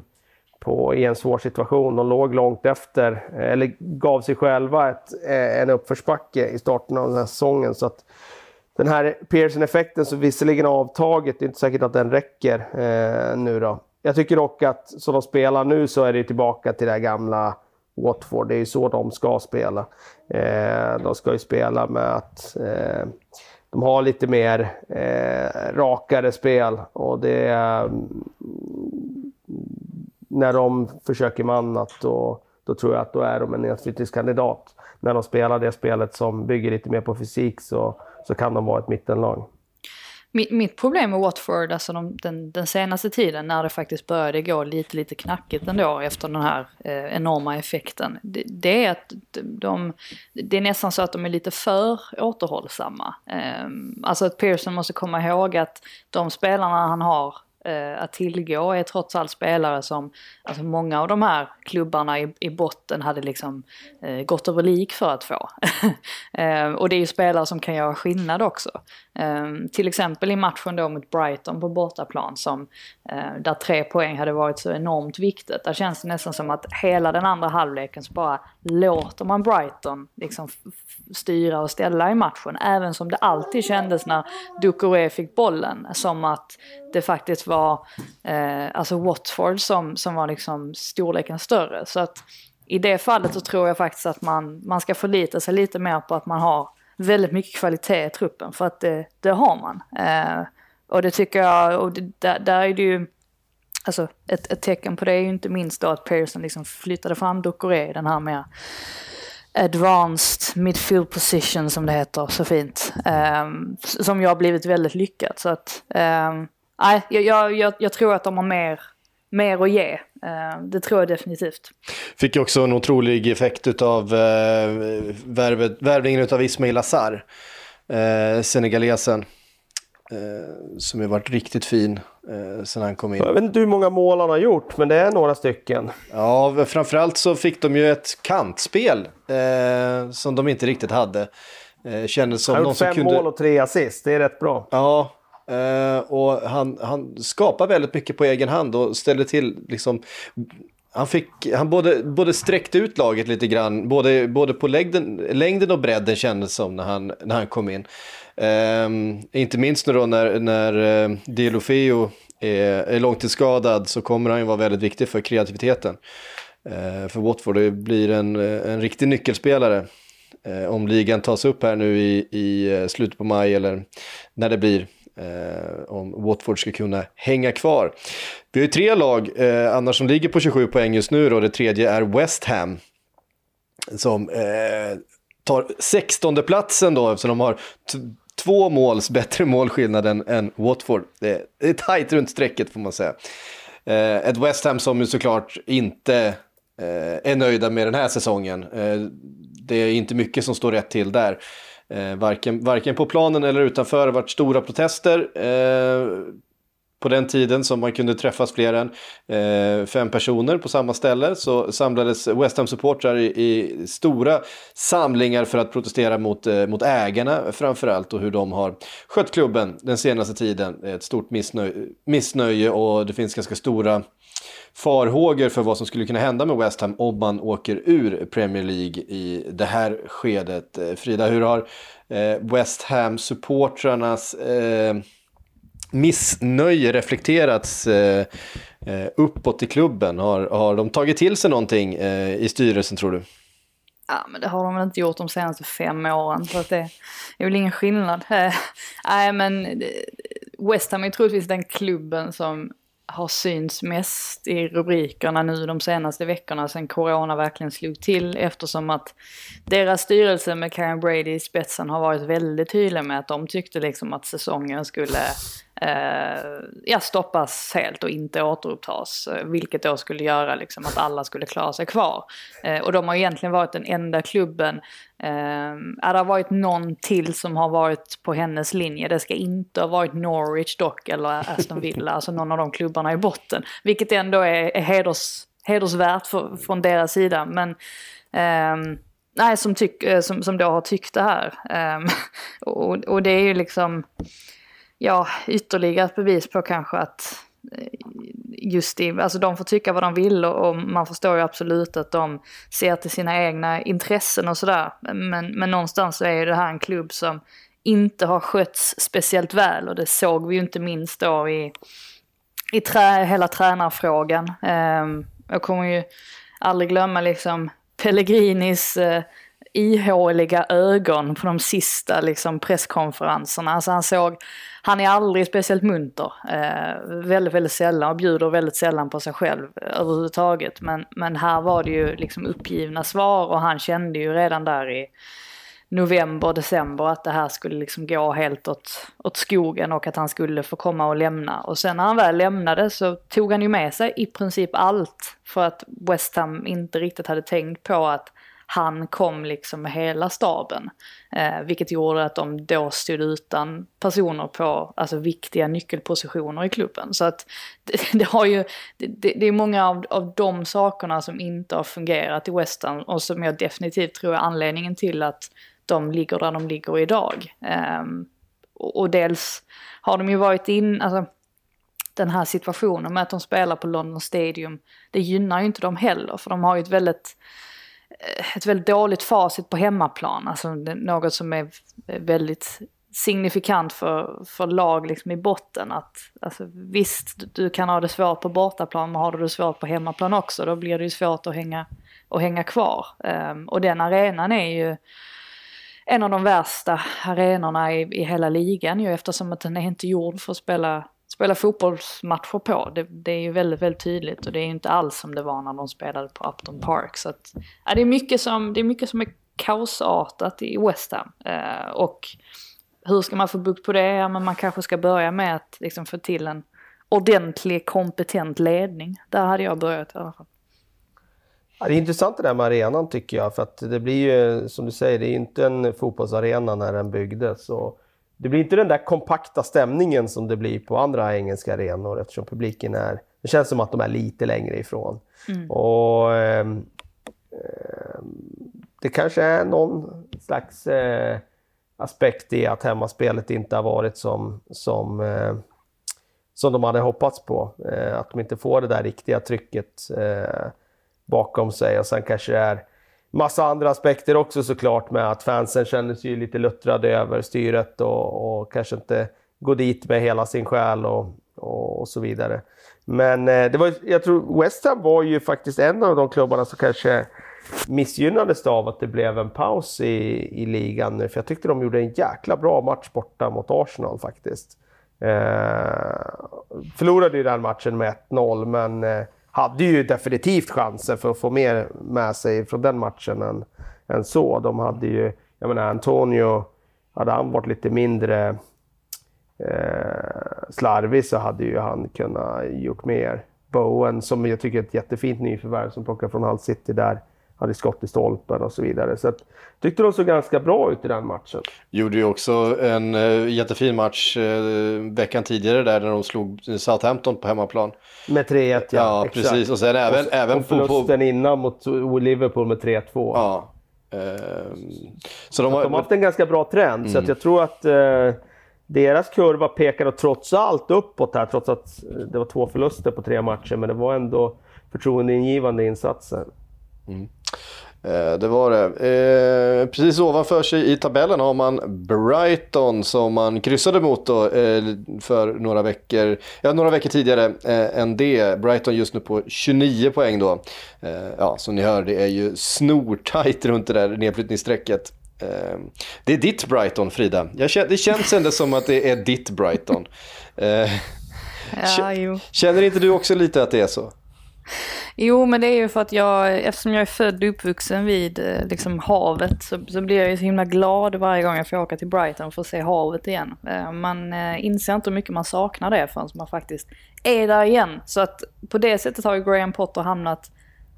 S2: på, i en svår situation. De låg långt efter, eh, eller gav sig själva ett, eh, en uppförsbacke i starten av den här säsongen. Så att den här Pearson-effekten som visserligen avtagit, det är inte säkert att den räcker eh, nu då. Jag tycker dock att som de spelar nu så är det tillbaka till det här gamla Watford. Det är ju så de ska spela. Eh, de ska ju spela med att eh, de har lite mer eh, rakare spel och det mm, när de försöker med annat då, då tror jag att då är de en nedflyttningskandidat. När de spelar det spelet som bygger lite mer på fysik så så kan de vara ett mittenlag.
S3: Mitt, problem med Watford, alltså de, den, den, senaste tiden när det faktiskt började gå lite, lite knackigt ändå efter den här eh, enorma effekten, det, det, är att de, det är nästan så att de är lite för återhållsamma. Eh, alltså att Pearson måste komma ihåg att de spelarna han har eh, att tillgå är trots allt spelare som, alltså många av de här klubbarna i, i botten hade liksom eh, gått över lik för att få. eh, och det är ju spelare som kan göra skillnad också. Eh, till exempel i matchen då mot Brighton på bortaplan som eh, där tre poäng hade varit så enormt viktigt. Där känns det nästan som att hela den andra halvleken så bara låter man Brighton liksom styra och ställa i matchen. Även som det alltid kändes när Ducoré fick bollen som att det faktiskt var eh, alltså Watford som, som var liksom storleken större. Så att i det fallet så tror jag faktiskt att man, man ska förlita sig lite mer på att man har väldigt mycket kvalitet i truppen. För att det, det har man. Eh, och det tycker jag, och det, där, där är det ju Alltså ett, ett tecken på det är ju inte minst då att Pearson liksom flyttade fram Ducoré i den här mer advanced midfield position som det heter så fint. Um, som jag har blivit väldigt lyckat. Så att, um, nej, jag, jag, jag, tror att de har mer, mer att ge. Uh, det tror jag definitivt.
S1: Fick ju också en otrolig effekt av uh, värvningen av Ismail Azar, uh, senegalesen. Eh, som har varit riktigt fin eh, sen han kom in.
S2: Jag vet inte hur många mål han har gjort, men det är några stycken.
S1: Ja, framförallt så fick de ju ett kantspel eh, som de inte riktigt hade. Eh, kändes som
S2: han har gjort fem
S1: kunde...
S2: mål och tre assist, det är rätt bra.
S1: Ja, Uh, och han, han skapar väldigt mycket på egen hand och ställer till liksom han, fick, han både, både sträckte ut laget lite grann, både, både på längden, längden och bredden kändes som när han, när han kom in. Um, inte minst nu då när, när eh, uh, Dielofeo är, är långtidsskadad så kommer han ju vara väldigt viktig för kreativiteten. Uh, för Watford det blir en, en riktig nyckelspelare. Uh, om ligan tas upp här nu i, i slutet på maj eller när det blir eh, om Watford ska kunna hänga kvar. Vi har ju tre lag eh, annars som ligger på 27 poäng just nu. Då. Det tredje är West Ham. Som eh, tar 16 platsen då eftersom de har två måls bättre målskillnad än, än Watford. Det är, det är tajt runt strecket får man säga. Eh, ett West Ham som ju såklart inte eh, är nöjda med den här säsongen. Eh, det är inte mycket som står rätt till där. Eh, varken, varken på planen eller utanför har det varit stora protester. Eh, på den tiden som man kunde träffas fler än eh, fem personer på samma ställe så samlades West Ham-supportrar i, i, stora samlingar för att protestera mot, eh, mot ägarna framförallt och hur de har skött klubben den senaste tiden. Ett stort missnö missnöje och det finns ganska stora farhågor för vad som skulle kunna hända med West Ham om man åker ur Premier League i det här skedet. Eh, Frida, hur har eh, West Ham-supportrarnas eh, missnöje reflekterats uppåt i klubben? Har, har de tagit till sig någonting i styrelsen tror du?
S3: Ja, men det har de väl inte gjort de senaste fem åren, så att det är väl ingen skillnad. Nej, men West Ham är troligtvis den klubben som har synts mest i rubrikerna nu de senaste veckorna sen corona verkligen slog till eftersom att deras styrelse med Karen Brady i spetsen har varit väldigt tydliga med att de tyckte liksom att säsongen skulle Eh, ja, stoppas helt och inte återupptas. Eh, vilket då skulle göra liksom att alla skulle klara sig kvar. Eh, och de har egentligen varit den enda klubben Eh, det har varit någon till som har varit på hennes linje. Det ska inte ha varit Norwich dock eller Aston Villa, alltså någon av de klubbarna i botten. Vilket ändå är, är heders, hedersvärt för, från deras sida. Men eh, nej, som, tyck, eh, som, som då har tyckt det här. Eh, och, och det är ju liksom, ja, ytterligare ett bevis på kanske att eh, just i, alltså de får tycka vad de vill och, och, man förstår ju absolut att de ser till sina egna intressen och sådär. Men, men någonstans så är ju det här en klubb som inte har skötts speciellt väl och det såg vi ju inte minst då i, i trä, hela tränarfrågan. Um, jag kommer ju aldrig glömma liksom Pellegrinis uh, ihåliga ögon på de sista liksom, presskonferenserna. Alltså han såg, han är aldrig speciellt munter. Eh, väldigt, väldigt sällan och bjuder väldigt sällan på sig själv eh, överhuvudtaget. Men, men här var det ju liksom uppgivna svar och han kände ju redan där i november, december att det här skulle liksom gå helt åt, åt skogen och att han skulle få komma och lämna. Och sen när han väl lämnade så tog han ju med sig i princip allt för att West Ham inte riktigt hade tänkt på att han kom liksom med hela staben. Eh, vilket gjorde att de då stod utan personer på alltså, viktiga nyckelpositioner i klubben. Så att det, det har ju, det, det, är många av, av de sakerna som inte har fungerat i West Ham och som jag definitivt tror är anledningen till att de ligger där de ligger idag. Eh, och, och dels har de ju varit in, alltså den här situationen med att de spelar på London Stadium, det gynnar ju inte dem heller för de har ju ett väldigt Eh, ett väldigt dåligt facit på hemmaplan. Alltså något som är väldigt signifikant för, för lag liksom i botten. Att, alltså, visst, du kan ha det svårt på bortaplan, men har du det svårt på hemmaplan också, då blir det ju svårt att hänga, att hänga kvar. Um, och den arenan är ju en av de värsta arenorna i, i hela ligan ju eftersom att den är inte gjord för att spela spela fotbollsmatcher på. Det, det, är ju väldigt, väldigt tydligt och det är ju inte alls som det var när de spelade på Upton Park. Så att, ja, det, är mycket som, det är mycket som är kaosartat i West Ham. Eh, och hur ska man få bukt på det? Ja, men man kanske ska börja med att liksom, få till en ordentlig, kompetent ledning. Där hade jag börjat i alla fall.
S2: Ja, det är intressant det där med arenan tycker jag, för att det blir ju som du säger, det är inte en fotbollsarena när den byggdes. Och det blir inte den där kompakta stämningen som det blir på andra engelska arenor eftersom publiken är... Det känns som att de är lite längre ifrån. Mm. Och eh, Det kanske är någon slags eh, aspekt i att hemmaspelet inte har varit som, som, eh, som de hade hoppats på. Eh, att de inte får det där riktiga trycket eh, bakom sig och sen kanske det är massa andra aspekter också såklart med att fansen känner sig lite luttrade över styret och, och kanske inte går dit med hela sin själ och, och, och så vidare. Men eh, det var, jag tror West Ham var ju faktiskt en av de klubbarna som kanske missgynnades av att det blev en paus i, i ligan nu. För jag tyckte de gjorde en jäkla bra match borta mot Arsenal faktiskt. Eh, förlorade ju den matchen med 1-0 men eh, hade ju definitivt chanser för att få mer med sig från den matchen än, än så. De hade ju, jag menar Antonio, hade han varit lite mindre eh, slarvig så hade ju han kunnat gjort mer. Bowen, som jag tycker är ett jättefint nyförvärv som plockar från Hull City där hade skott i stolpen och så vidare. Så att, tyckte de såg ganska bra ut i den matchen.
S1: Gjorde ju också en uh, jättefin match uh, veckan tidigare där när de slog Southampton på hemmaplan.
S2: Med 3-1 ja,
S1: ja exakt. precis. Och sen även, och, även
S2: och förlusten på, innan mot Liverpool med 3-2.
S1: Ja.
S2: Uh, så de har, de har haft en ganska bra trend mm. så jag tror att uh, deras kurva pekar trots allt uppåt här trots att det var två förluster på tre matcher men det var ändå förtroendeingivande insatser. Mm.
S1: Eh, det var det. Eh, precis ovanför sig i tabellen har man Brighton som man kryssade mot då, eh, för några veckor, ja, några veckor tidigare än det. Brighton just nu på 29 poäng då. Ja, som ni hör, det är ju snortajt runt det där nedflyttningsstrecket. Det är ditt Brighton, Frida. Jag, det känns ändå som att det är ditt Brighton. ja, känner inte du också lite att det är så?
S3: Jo, men det är ju för att jag, eftersom jag är född och uppvuxen vid eh, liksom, havet så, så blir jag ju så himla glad varje gång jag får åka till Brighton för att se havet igen. Eh, man eh, inser inte hur mycket man saknar det förrän man faktiskt är där igen. Så att på det sättet har ju Graham Potter hamnat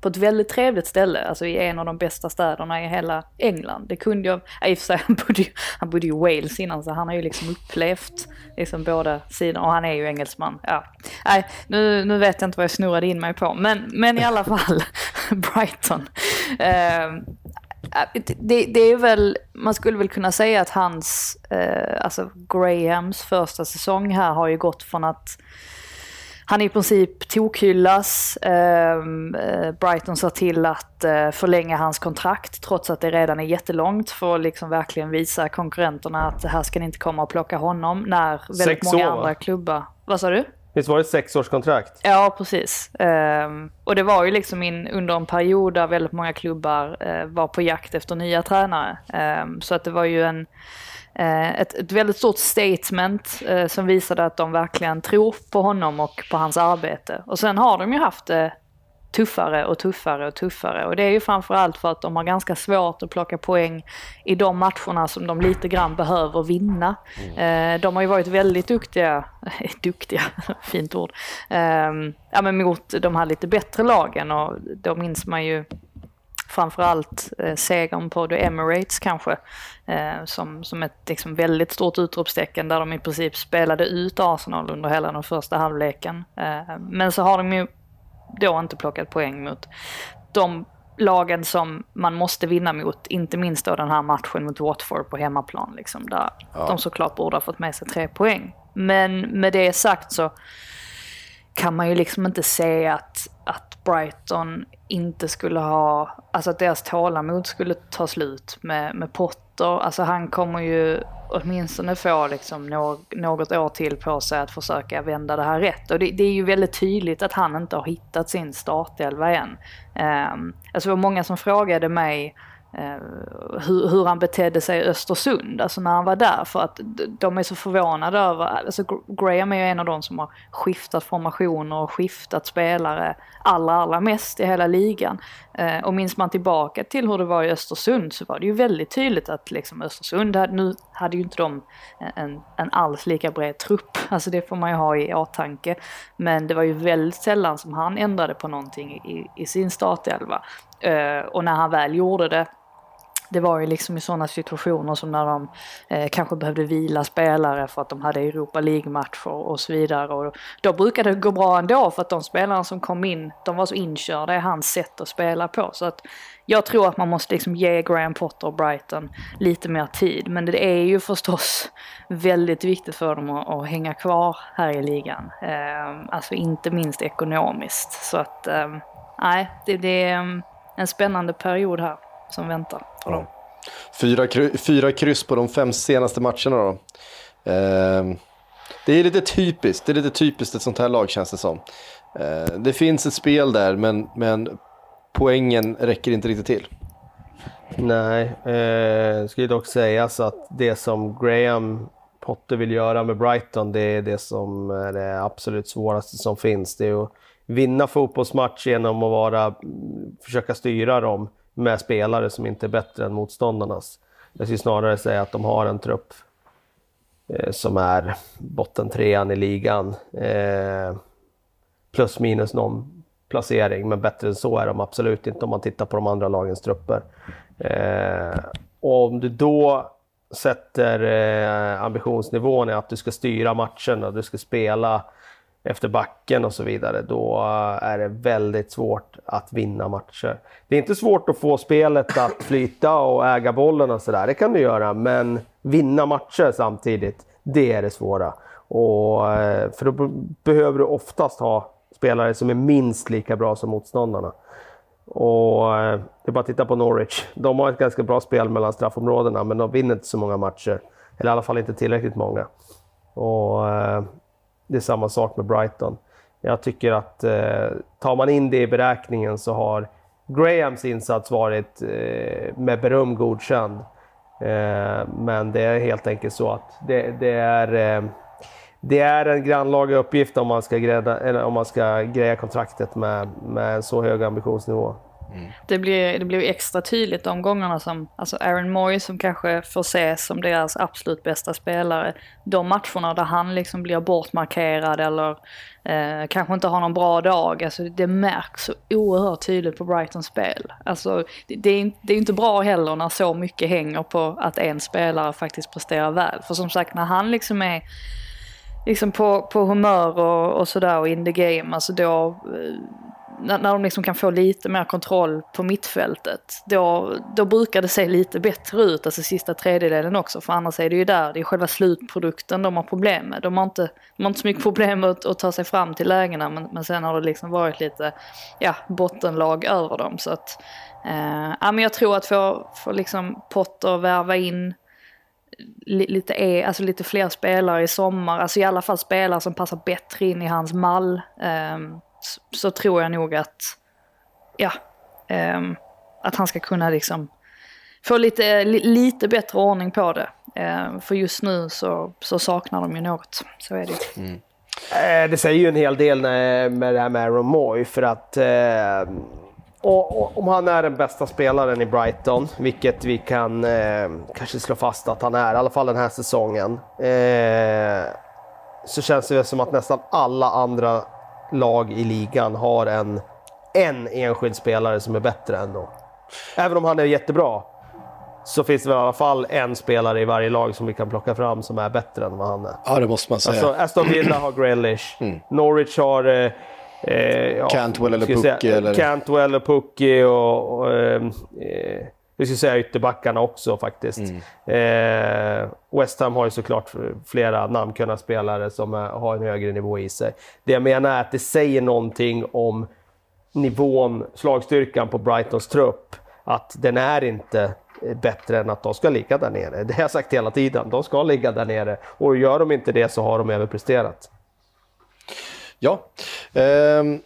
S3: på ett väldigt trevligt ställe, alltså i en av de bästa städerna i hela England. Det kunde jag, i och för sig han bodde, ju, han bodde i Wales innan så han har ju liksom upplevt liksom båda sidorna och han är ju engelsman. Ja. Nej, nu, nu vet jag inte vad jag snurrade in mig på, men, men i alla fall Brighton. Uh, det, det, är väl, man skulle väl kunna säga att hans, eh, alltså Grahams första säsong här har ju gått från att han i princip tokhyllas. Ehm, eh, Brighton ser till att eh, förlänga hans kontrakt trots att det redan är jättelångt för att liksom verkligen visa konkurrenterna att här ska ni inte komma och plocka honom när väldigt Sex många år, andra klubbar... Vad sa du?
S2: Visst var det ett sexårskontrakt?
S3: Ja, precis. Um, och det var ju liksom in, under en period där väldigt många klubbar uh, var på jakt efter nya tränare. Um, så att det var ju en Eh, Eh, ett, ett väldigt stort statement eh, som visade att de verkligen tror på honom och på hans arbete. Och sen har de ju haft det tuffare och tuffare och tuffare. Och det är ju framförallt för att de har ganska svårt att plocka poäng i de matcherna som de lite grann behöver vinna. Mm. Eh, de har ju varit väldigt duktiga, duktiga, fint ord, eh, ja, men mot de här lite bättre lagen och då minns man ju framförallt eh, segern på The Emirates kanske eh, som, som ett liksom, väldigt stort utropstecken där de i princip spelade ut Arsenal under hela den första halvleken. Eh, men så har de ju då inte plockat poäng mot de lagen som man måste vinna mot, inte minst då den här matchen mot Watford på hemmaplan, liksom, där ja. de såklart borde ha fått med sig tre poäng. Men med det sagt så kan man ju liksom inte säga att, att Brighton inte skulle ha, alltså att deras tålamod skulle ta slut med, med Potter. Alltså han kommer ju åtminstone få liksom något år till på sig att försöka vända det här rätt. Och det, det är ju väldigt tydligt att han inte har hittat sin startelva än. Um, alltså det var många som frågade mig Eh, hur, hur, han betedde sig i Östersund, alltså när han var där. För att de är så förvånade över, alltså Graham är ju en av de som har skiftat formationer och skiftat spelare allra, allra mest i hela ligan. Eh, och minns man tillbaka till hur det var i Östersund så var det ju väldigt tydligt att liksom Östersund, hade, nu hade ju inte de en, en alls lika bred trupp, alltså det får man ju ha i åtanke. Men det var ju väldigt sällan som han ändrade på någonting i, i sin startelva. Eh, och när han väl gjorde det det var ju liksom i sådana situationer som när de eh, kanske behövde vila spelare för att de hade Europa League-matcher och så vidare. Och då brukade det gå bra ändå för att de spelarna som kom in, de var så inkörda i hans sätt att spela på. Så att jag tror att man måste liksom ge Graham Potter och Brighton lite mer tid. Men det är ju förstås väldigt viktigt för dem att, att hänga kvar här i ligan. Eh, alltså inte minst ekonomiskt. Så att, eh, nej, det, det är en spännande period här som väntar för dem.
S1: Fyra, fyra kryss på de fem senaste matcherna då. Eh, det är lite typiskt, det är lite typiskt ett sånt här lag känns det som. Eh, det finns ett spel där men, men poängen räcker inte riktigt till.
S2: Nej, eh, ska ju dock sägas att det som Graham Potter vill göra med Brighton, det är det som är det absolut svåraste som finns. Det är att vinna fotbollsmatch genom att vara, försöka styra dem med spelare som inte är bättre än motståndarnas. Jag skulle snarare säga att de har en trupp eh, som är bottentrean i ligan. Eh, plus minus någon placering, men bättre än så är de absolut inte om man tittar på de andra lagens trupper. Eh, och om du då sätter eh, ambitionsnivån i att du ska styra matchen och du ska spela efter backen och så vidare, då eh, är det väldigt svårt att vinna matcher. Det är inte svårt att få spelet att flyta och äga bollen och sådär, det kan du göra, men vinna matcher samtidigt, det är det svåra. Och, eh, för då behöver du oftast ha spelare som är minst lika bra som motståndarna. Och eh, det är bara att titta på Norwich. De har ett ganska bra spel mellan straffområdena, men de vinner inte så många matcher. Eller i alla fall inte tillräckligt många. Och det är samma sak med Brighton. Jag tycker att eh, tar man in det i beräkningen så har Grahams insats varit eh, med beröm godkänd. Eh, men det är helt enkelt så att det, det är, eh, det är en grannlaga uppgift om man ska, greja, eller om man ska greja kontraktet med, med en så hög ambitionsnivå.
S3: Mm. Det, blir, det blir extra tydligt de gångerna som, alltså Aaron Moy som kanske får ses som deras absolut bästa spelare. De matcherna där han liksom blir bortmarkerad eller eh, kanske inte har någon bra dag. Alltså det märks så oerhört tydligt på Brightons spel. Alltså det, det, är, det är inte bra heller när så mycket hänger på att en spelare faktiskt presterar väl. För som sagt när han liksom är liksom på, på humör och, och sådär och in the game, alltså då eh, när, när de liksom kan få lite mer kontroll på mittfältet, då, då brukar det se lite bättre ut, alltså sista tredjedelen också, för annars är det ju där, det är själva slutprodukten de har problem med. De har inte, de har inte så mycket problem med att, att ta sig fram till lägena, men, men sen har det liksom varit lite, ja, bottenlag över dem. Så att, eh, ja men jag tror att få, få liksom Potter värva in lite, e, alltså lite fler spelare i sommar, alltså i alla fall spelare som passar bättre in i hans mall. Um, så tror jag nog att, ja, um, att han ska kunna liksom få lite, lite bättre ordning på det. Uh, för just nu så, så saknar de ju något, så är det mm.
S2: Eh, det säger ju en hel del med det här med Aaron Moy för att eh, och, och, om han är den bästa spelaren i Brighton, vilket vi kan eh, kanske slå fast att han är, i alla fall den här säsongen, eh, så känns det som att nästan alla andra lag i ligan har en, en enskild spelare som är bättre ändå. Även om han är jättebra så finns det väl i alla fall en spelare i varje lag som vi kan plocka fram som är bättre än vad han är.
S1: Ja, det måste man säga.
S2: Alltså, Aston Villa har Grealish. Mm. Norwich har... Eh,
S1: eh, ja, Cantwell eller Pukki. Eller...
S2: Cantwell och Pukki och... och eh, eh vi ska säga ytterbackarna också faktiskt. Mm. Eh, West Ham har ju såklart flera namnkunniga spelare som är, har en högre nivå i sig. Det jag menar är att det säger någonting om nivån, slagstyrkan på Brightons trupp. Att den är inte bättre än att de ska ligga där nere. Det har jag sagt hela tiden. De ska ligga där nere och gör de inte det så har de överpresterat.
S1: Ja. Um...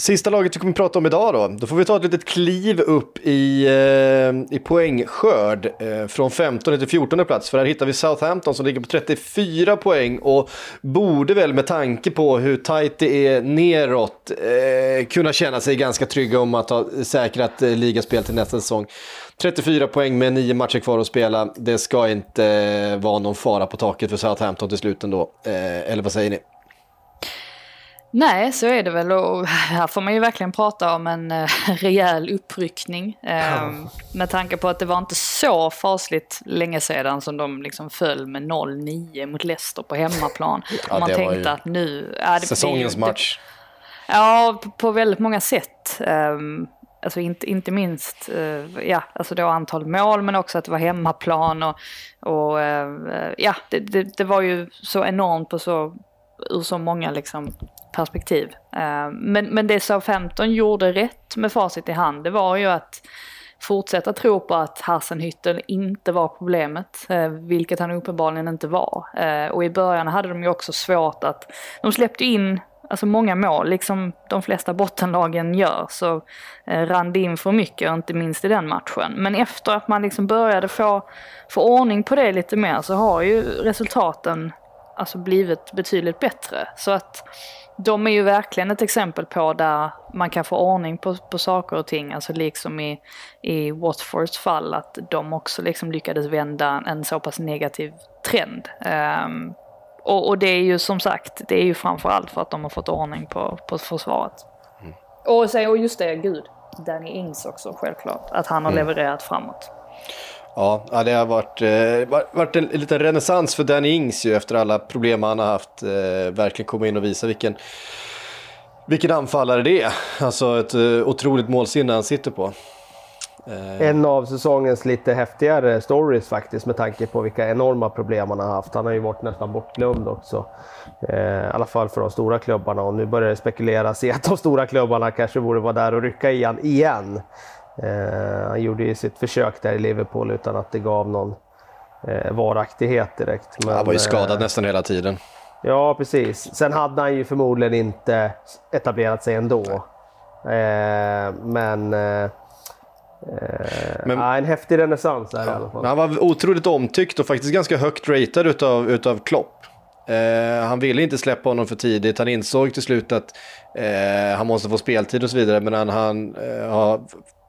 S1: Sista laget vi kommer att prata om idag då. Då får vi ta ett litet kliv upp i, eh, i poängskörd eh, från 15 till 14 plats. För här hittar vi Southampton som ligger på 34 poäng och borde väl med tanke på hur tajt det är neråt eh, kunna känna sig ganska trygga om att ha säkrat eh, ligaspel till nästa säsong. 34 poäng med nio matcher kvar att spela. Det ska inte eh, vara någon fara på taket för Southampton till slut ändå. Eh, eller vad säger ni?
S3: Nej, så är det väl och här får man ju verkligen prata om en uh, rejäl uppryckning. Um, med tanke på att det var inte så fasligt länge sedan som de liksom föll med 0-9 mot Leicester på hemmaplan. ja, och man tänkte att nu...
S1: Ja, det, säsongens det, match.
S3: Ja, på, väldigt många sätt. Um, alltså inte, inte minst uh, ja, alltså då antal mål men också att det var hemmaplan och, och uh, ja, det, det, det var ju så enormt på så ur så många liksom, perspektiv. Eh, men, men det Southampton gjorde rätt med facit i hand, det var ju att fortsätta tro på att Hassenhüttel inte var problemet, eh, vilket han uppenbarligen inte var. Eh, och i början hade de ju också svårt att, de släppte in alltså många mål, liksom de flesta bottenlagen gör, så eh, rann det in för mycket, inte minst i den matchen. Men efter att man liksom började få, få ordning på det lite mer så har ju resultaten alltså blivit betydligt bättre. Så att de är ju verkligen ett exempel på där man kan få ordning på, på saker och ting, alltså liksom i, i Watfords fall att de också liksom lyckades vända en så pass negativ trend. Um, och, och, det är ju som sagt, det är ju framförallt för att de har fått ordning på, på försvaret. Mm. Och, och just det, gud, Danny Ings också självklart, att han har mm. levererat framåt.
S1: Ja, det har varit, eh, varit en liten renässans för Danny Ings ju efter alla problem han har haft. Eh, verkligen komma in och visa vilken, vilken anfallare det är. Alltså ett eh, otroligt målsinne han sitter på.
S2: Eh. En av säsongens lite häftigare stories faktiskt med tanke på vilka enorma problem han har haft. Han har ju varit nästan bortglömd också. Eh, I alla fall för de stora klubbarna och nu börjar det spekuleras i att de stora klubbarna kanske borde vara där och rycka i han igen. Eh, han gjorde ju sitt försök där i Liverpool utan att det gav någon eh, varaktighet direkt.
S1: Men, han var ju skadad eh, nästan hela tiden.
S2: Ja, precis. Sen hade han ju förmodligen inte etablerat sig ändå. Eh, men... Men ja, en häftig renässans där ja, i alla fall.
S1: Han var otroligt omtyckt och faktiskt ganska högt ratad utav, utav Klopp. Eh, han ville inte släppa honom för tidigt. Han insåg till slut att eh, han måste få speltid och så vidare. Men han, han eh, har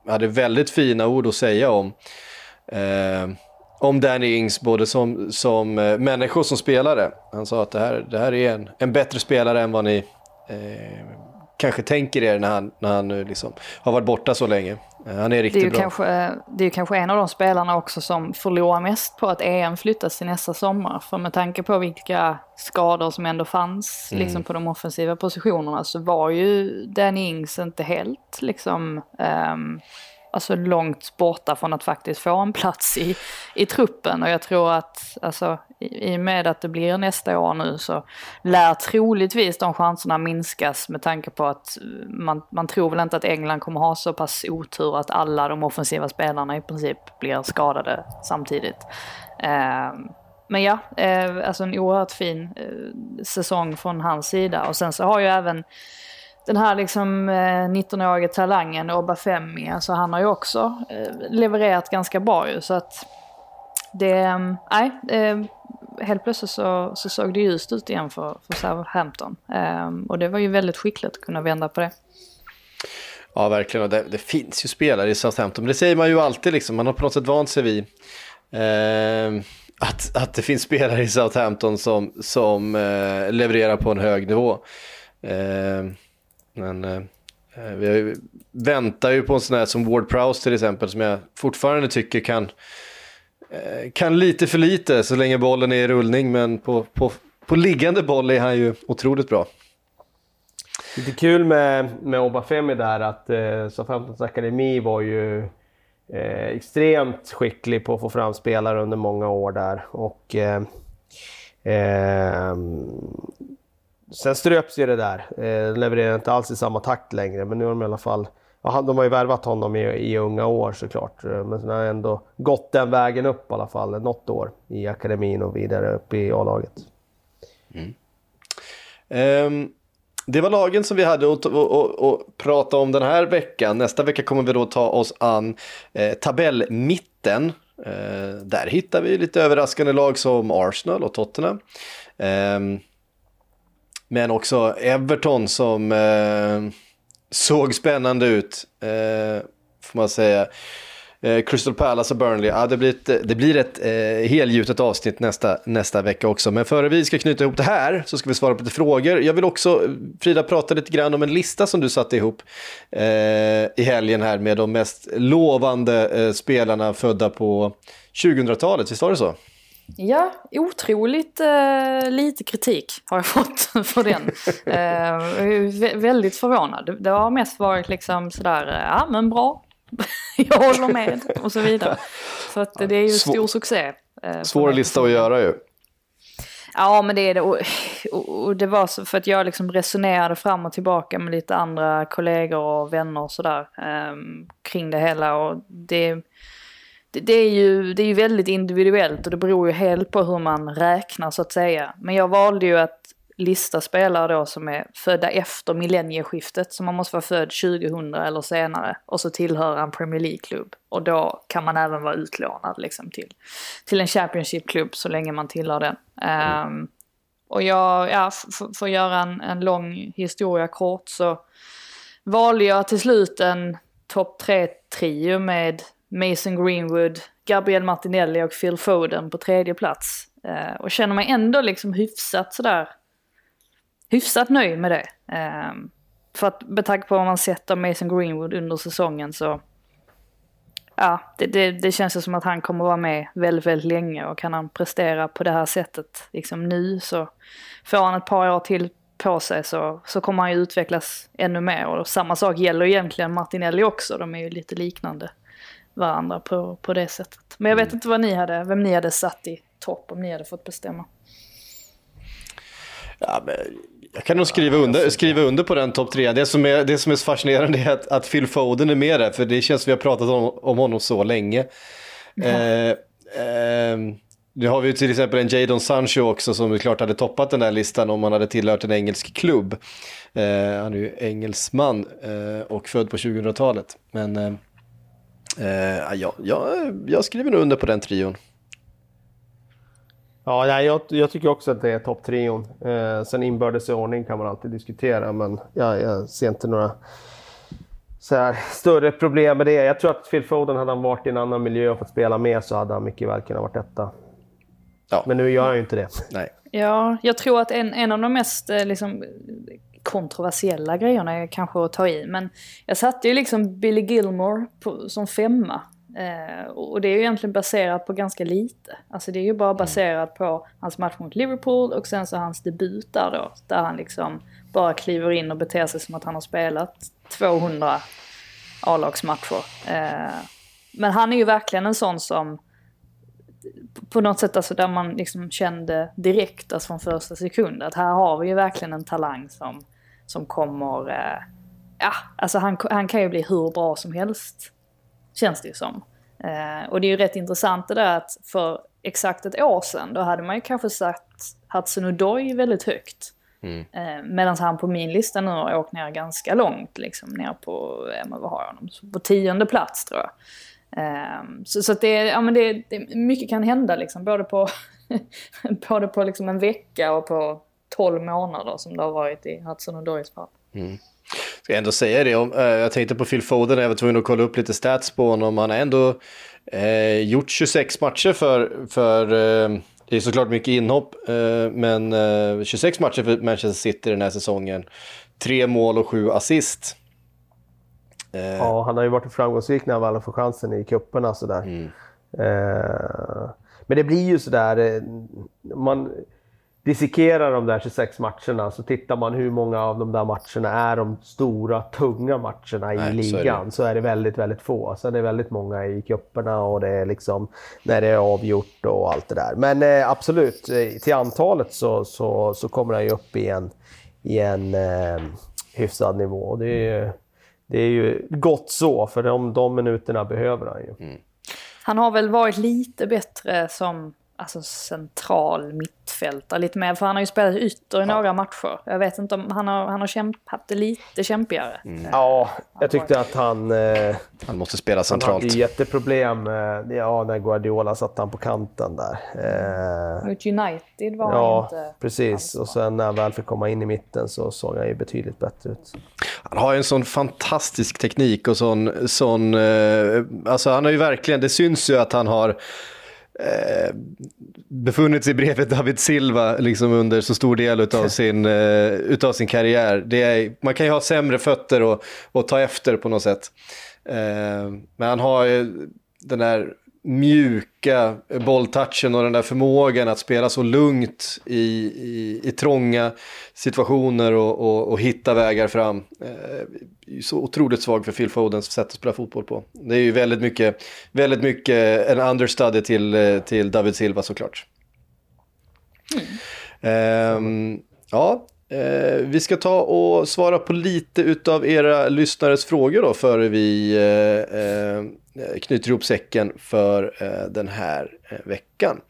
S1: hade väldigt fina ord att säga om, eh, om Danny Ings, både som, som eh, människor som spelare. Han sa att det här, det här är en, en bättre spelare än vad ni eh, kanske tänker er när han, när han nu liksom har varit borta så länge. Eh, han är riktigt
S3: det är
S1: bra.
S3: Kanske, det är kanske en av de spelarna också som förlorar mest på att EM flyttas till nästa sommar. För med tanke på vilka skador som ändå fanns mm. liksom på de offensiva positionerna så var ju Danny Ings inte helt liksom um, alltså långt borta från att faktiskt få en plats i, i truppen. Och jag tror att alltså, i, i och med att det blir nästa år nu så lär troligtvis de chanserna minskas med tanke på att man, man tror väl inte att England kommer ha så pass otur att alla de offensiva spelarna i princip blir skadade samtidigt. Eh, men ja, eh, alltså en oerhört fin eh, säsong från hans sida. Och sen så har ju även den här liksom eh, 19-årige talangen Obafemi, alltså han har ju också eh, levererat ganska bra ju så att det, mm, nej, eh, helt plötsligt så, så såg det ljust ut igen för, för Southampton. Ehm, och det var ju väldigt skickligt att kunna vända på det.
S1: Ja, verkligen. Och det, det, finns ju spelare i Southampton, men det säger man ju alltid liksom. Man har på något sätt vant sig vid eh, att, att det finns spelare i Southampton som, som eh, levererar på en hög nivå. Ehm, men Eh, eh vi väntar ju på en sån här som Ward Prowse till exempel, som jag fortfarande tycker kan, eh, kan lite för lite så länge bollen är i rullning, men på, på, på liggande boll är han ju otroligt bra.
S2: Lite kul med, med Obafemi där att eh, Southamptons akademi var ju eh, extremt skicklig på att få fram spelare under många år där. Och, eh, eh, sen ströps ju det där. Eh, levererar inte alls i samma takt längre, men nu har de i alla fall Ja, de har ju värvat honom i, i unga år såklart, eh, men sen har ändå gått den vägen upp i alla fall, eh, något år i akademin och vidare upp i A-laget. Mm.
S1: Um, det var lagen som vi hade att, att, att, att, prata om den här veckan. Nästa vecka kommer vi då ta oss an eh, tabellmitten. Eh, där hittar vi lite överraskande lag som Arsenal och Tottenham. Eh, men också Everton som eh, såg spännande ut, eh, får man säga. Eh, Crystal Palace och Burnley, ja, det blir ett, det blir ett eh, helgjutet avsnitt nästa, nästa vecka också. Men före vi ska knyta ihop det här så ska vi svara på lite frågor. Jag vill också, eh, Frida, prata lite grann om en lista som du satte ihop eh, i helgen här med de mest lovande eh, spelarna födda på 2000-talet, visst var det så?
S3: Ja, otroligt eh, lite kritik har jag fått för den. Eh, väldigt förvånad. Det har mest varit liksom sådär, ja men bra, jag håller med och så vidare. Så att det är ju Svår, stor succé.
S1: Eh, svår lista att göra ju.
S3: Ja, men det är det. Och, och, det var så för att jag liksom resonerade fram och tillbaka med lite andra kollegor och vänner och sådär eh, kring det hela. Och det, det, det, är ju, det är ju väldigt individuellt och det beror ju helt på hur man räknar så att säga. Men jag valde ju att lista spelare då som är födda efter millennieskiftet, så man måste vara född 2000 eller senare och så tillhöra en Premier League-klubb. Och då kan man även vara utlånad liksom till, till en Championship-klubb så länge man tillhör den. Mm. Um, och jag, ja, för att göra en, en lång historia kort så valde jag till slut en topp 3-trio med Mason Greenwood, Gabriel Martinelli och Phil Foden på tredje plats. Eh, och känner mig ändå liksom hyfsat sådär hyfsat nöjd med det. Eh, för att med tanke på vad man sett av Mason Greenwood under säsongen så ja, det, det, det känns som att han kommer vara med väldigt, väldigt länge och kan han prestera på det här sättet liksom nu så får han ett par år till på sig så, så kommer han ju utvecklas ännu mer och samma sak gäller egentligen Martinelli också, de är ju lite liknande varandra på, på det sättet. Men jag vet mm. inte vad ni hade, vem ni hade satt i topp om ni hade fått bestämma.
S1: Ja, men jag kan nog skriva under, skriva under på den topp tre. Det som är, det som är fascinerande är att, att Phil Foden är med där, för det känns som vi har pratat om, om honom så länge. Mm. Eh, eh, nu har vi till exempel en Jadon Sancho också som klart hade toppat den där listan om han hade tillhört en engelsk klubb. Eh, han är ju engelsman eh, och född på 2000-talet. Men eh, ja, jag, jag skriver nog under på den trion.
S2: Ja, jag, jag tycker också att det är topptrion. Eh, sen inbördes i ordning kan man alltid diskutera, men jag, jag ser inte några så här, större problem med det. Jag tror att Phil Foden, hade han varit i en annan miljö och fått spela med så hade han mycket väl kunnat vara detta. Ja. Men nu gör han ju inte det.
S1: Nej.
S3: Ja, jag tror att en, en av de mest eh, liksom, kontroversiella grejerna är kanske att ta i, men jag satte ju liksom Billy Gilmore på, som femma Eh, och det är ju egentligen baserat på ganska lite. Alltså det är ju bara mm. baserat på hans match mot Liverpool och sen så hans debut där då. Där han liksom bara kliver in och beter sig som att han har spelat 200 A-lagsmatcher. Eh, men han är ju verkligen en sån som på något sätt alltså där man liksom kände direkt alltså från första sekund att här har vi ju verkligen en talang som, som kommer, eh, ja alltså han, han kan ju bli hur bra som helst Känns det ju som. Eh, och det är ju rätt intressant det där att för exakt ett år sedan då hade man ju kanske satt Hudson Odoi väldigt högt. Mm. Eh, Medan han på min lista nu har åkt ner ganska långt, liksom ner på, ja, vad har jag honom, på tionde plats tror jag. Eh, så, så det, ja, men det, det, mycket kan hända liksom, både på, både på liksom en vecka och på tolv månader som det har varit i Hudson Odois fall. Mm.
S1: Ska jag ändå säga det, om, eh, jag tänkte på Phil Foden, jag var tvungen att kolla upp lite stats på honom. Han har ändå eh, gjort 26 matcher för, för eh, det är såklart mycket inhopp, eh, men eh, 26 matcher för Manchester City den här säsongen. Tre mål och sju assist.
S2: Eh. Ja, han har ju varit framgångsrik när han väl får chansen i cuperna sådär. Mm. Eh, men det blir ju sådär, eh, man dissekerar de där 26 matcherna så tittar man hur många av de där matcherna är de stora, tunga matcherna i Nej, ligan. Så är, så är, det väldigt, väldigt få. Sen är det väldigt många i cuperna och det är liksom när det är avgjort och allt det där. Men eh, absolut, till antalet så, så, så kommer han ju upp i en, i en eh, hyfsad nivå. Det är, det är ju gott så, för de, de minuterna behöver han ju. Mm.
S3: Han har väl varit lite bättre som alltså central mittfältare lite mer. För han har ju spelat ytter i några matcher. Jag vet inte om han har, han har kämp, haft det lite kämpigare.
S2: Mm. Ja, jag tyckte att han... Eh,
S1: han måste spela centralt. Han
S2: hade jätteproblem. Eh, ja, när Guardiola satte han på kanten där.
S3: Eh, Mot United var
S2: ja,
S3: han inte...
S2: precis. Och sen när han väl fick komma in i mitten så såg han ju betydligt bättre ut.
S1: Han har ju en sån fantastisk teknik och sån... sån eh, alltså han har ju verkligen... Det syns ju att han har eh, befunnit sig bredvid David Silva liksom under så stor del av sin, eh, utav sin karriär. Det är, man kan ju ha sämre fötter och, och ta efter på något sätt. Eh, men han har ju den där mjuka bolltouchen och den där förmågan att spela så lugnt i, i, i trånga situationer och, och, och hitta vägar fram. Eh, så otroligt svag för Phil Fodens sätt att spela fotboll på. Det är ju väldigt mycket, väldigt mycket en understudy till, eh, till David Silva såklart. Mm. Eh, ja, Eh, vi ska ta och svara på lite utav era lyssnares frågor då före vi eh, eh knyter ihop säcken för eh, den här eh, veckan.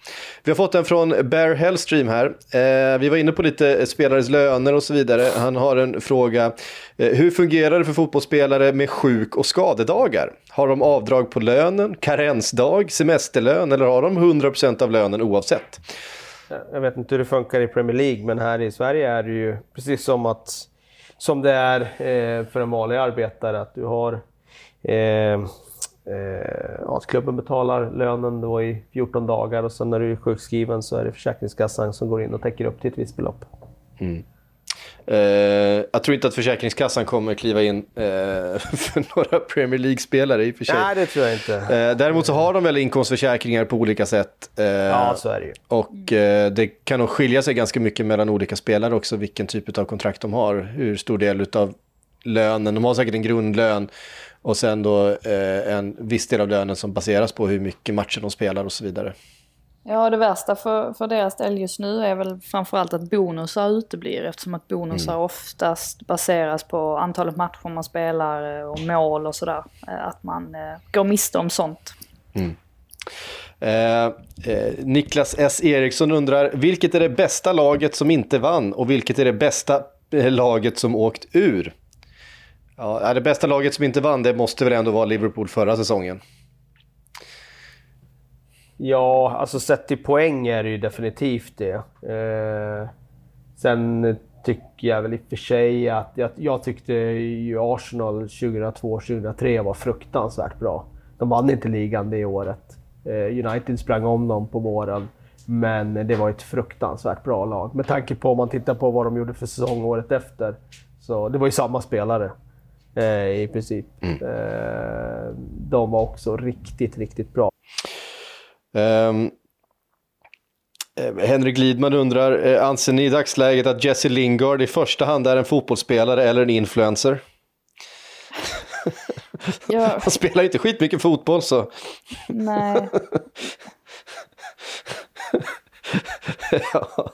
S1: Vi har fått en från Bear Hellstream här. Eh, vi var inne på lite spelares löner och så vidare. Han har en fråga. hur fungerar det för fotbollsspelare med sjuk och skadedagar? Har de avdrag på lönen, karensdag, semesterlön eller har de 100% av lönen oavsett?
S2: Jag vet inte hur det funkar i Premier League, men här i Sverige är det ju precis som, att, som det är eh, för en vanlig arbetare, att du har eh, eh, att klubben betalar lönen då i 14 dagar och sen när du är sjukskriven så är det Försäkringskassan som går in och täcker upp till ett visst belopp. Mm.
S1: Uh, jag tror inte att Försäkringskassan kommer kliva in uh, för några Premier League-spelare i och för sig.
S2: Nej, det tror jag inte.
S1: Uh, däremot så har de väl inkomstförsäkringar på olika sätt.
S2: ja, så är det ju.
S1: Och det kan nog skilja sig ganska mycket mellan olika spelare också, vilken typ av kontrakt de har. Hur stor del av lönen, de har säkert en grundlön och sen då en viss del av lönen som baseras på hur mycket matcher de spelar och så vidare.
S3: Ja, det värsta för, för deras del just nu är väl framförallt att bonusar uteblir eftersom att bonusar mm. oftast baseras på antalet matcher man spelar eh, och mål och sådär. Eh, att man eh, går miste om sånt. Mm.
S1: Eh, eh, Niklas S. Eriksson undrar, vilket är det bästa laget som inte vann och vilket är det bästa laget som åkt ur? Ja, det bästa laget som inte vann, det måste väl ändå vara Liverpool förra säsongen.
S2: Ja, alltså sett till poäng är det ju definitivt det. Eh, sen tycker jag väl i och för sig att jag, jag tyckte ju Arsenal 2002-2003 var fruktansvärt bra. De vann inte ligan det året. Eh, United sprang om dem på våren. Men det var ett fruktansvärt bra lag. Med tanke på om man tittar på vad de gjorde för säsong året efter. Så det var ju samma spelare eh, i princip. Mm. Eh, de var också riktigt, riktigt bra. Um,
S1: Henrik Lidman undrar, eh, anser ni i dagsläget att Jesse Lingard i första hand är en fotbollsspelare eller en influencer? Ja. Han spelar ju inte skitmycket fotboll så.
S3: Nej. ja.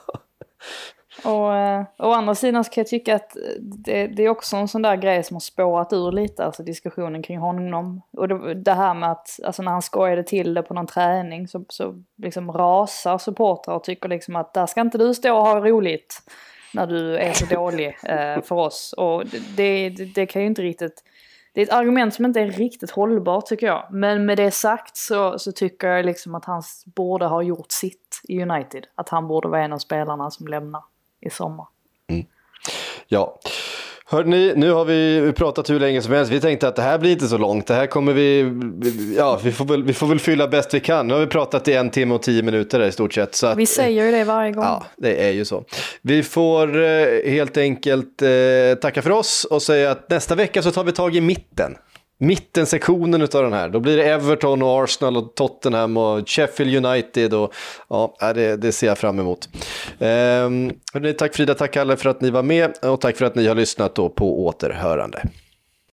S3: Och eh, å andra sidan så kan jag tycka att det, det, är också en sån där grej som har spårat ur lite, alltså diskussionen kring honom. Och det, det här med att, alltså när han skojade till det på någon träning så, så liksom rasar supportrar och tycker liksom att där ska inte du stå och ha roligt när du är så dålig eh, för oss. Och det, det, det kan ju inte riktigt... Det är ett argument som inte är riktigt hållbart tycker jag. Men med det sagt så, så tycker jag liksom att han borde ha gjort sitt i United. Att han borde vara en av spelarna som lämnar i sommar. Mm.
S1: Ja. Hörrni, nu har vi pratat hur länge som helst. Vi tänkte att det här blir inte så långt. Det här kommer vi, ja, vi får väl, vi får väl fylla bäst vi kan. Nu har vi pratat i en timme och tio minuter i stort sett.
S3: Att, vi säger ju det varje gång.
S1: Ja, det är ju så. Vi får eh, helt enkelt eh, tacka för oss och säga att nästa vecka så tar vi tag i mitten mittensektionen av den här. Då blir det Everton och Arsenal och Tottenham och Sheffield United. Och, ja, äh, det, det ser jag fram emot. Ehm, tack Frida, tack Kalle för att ni var med och tack för att ni har lyssnat på återhörande.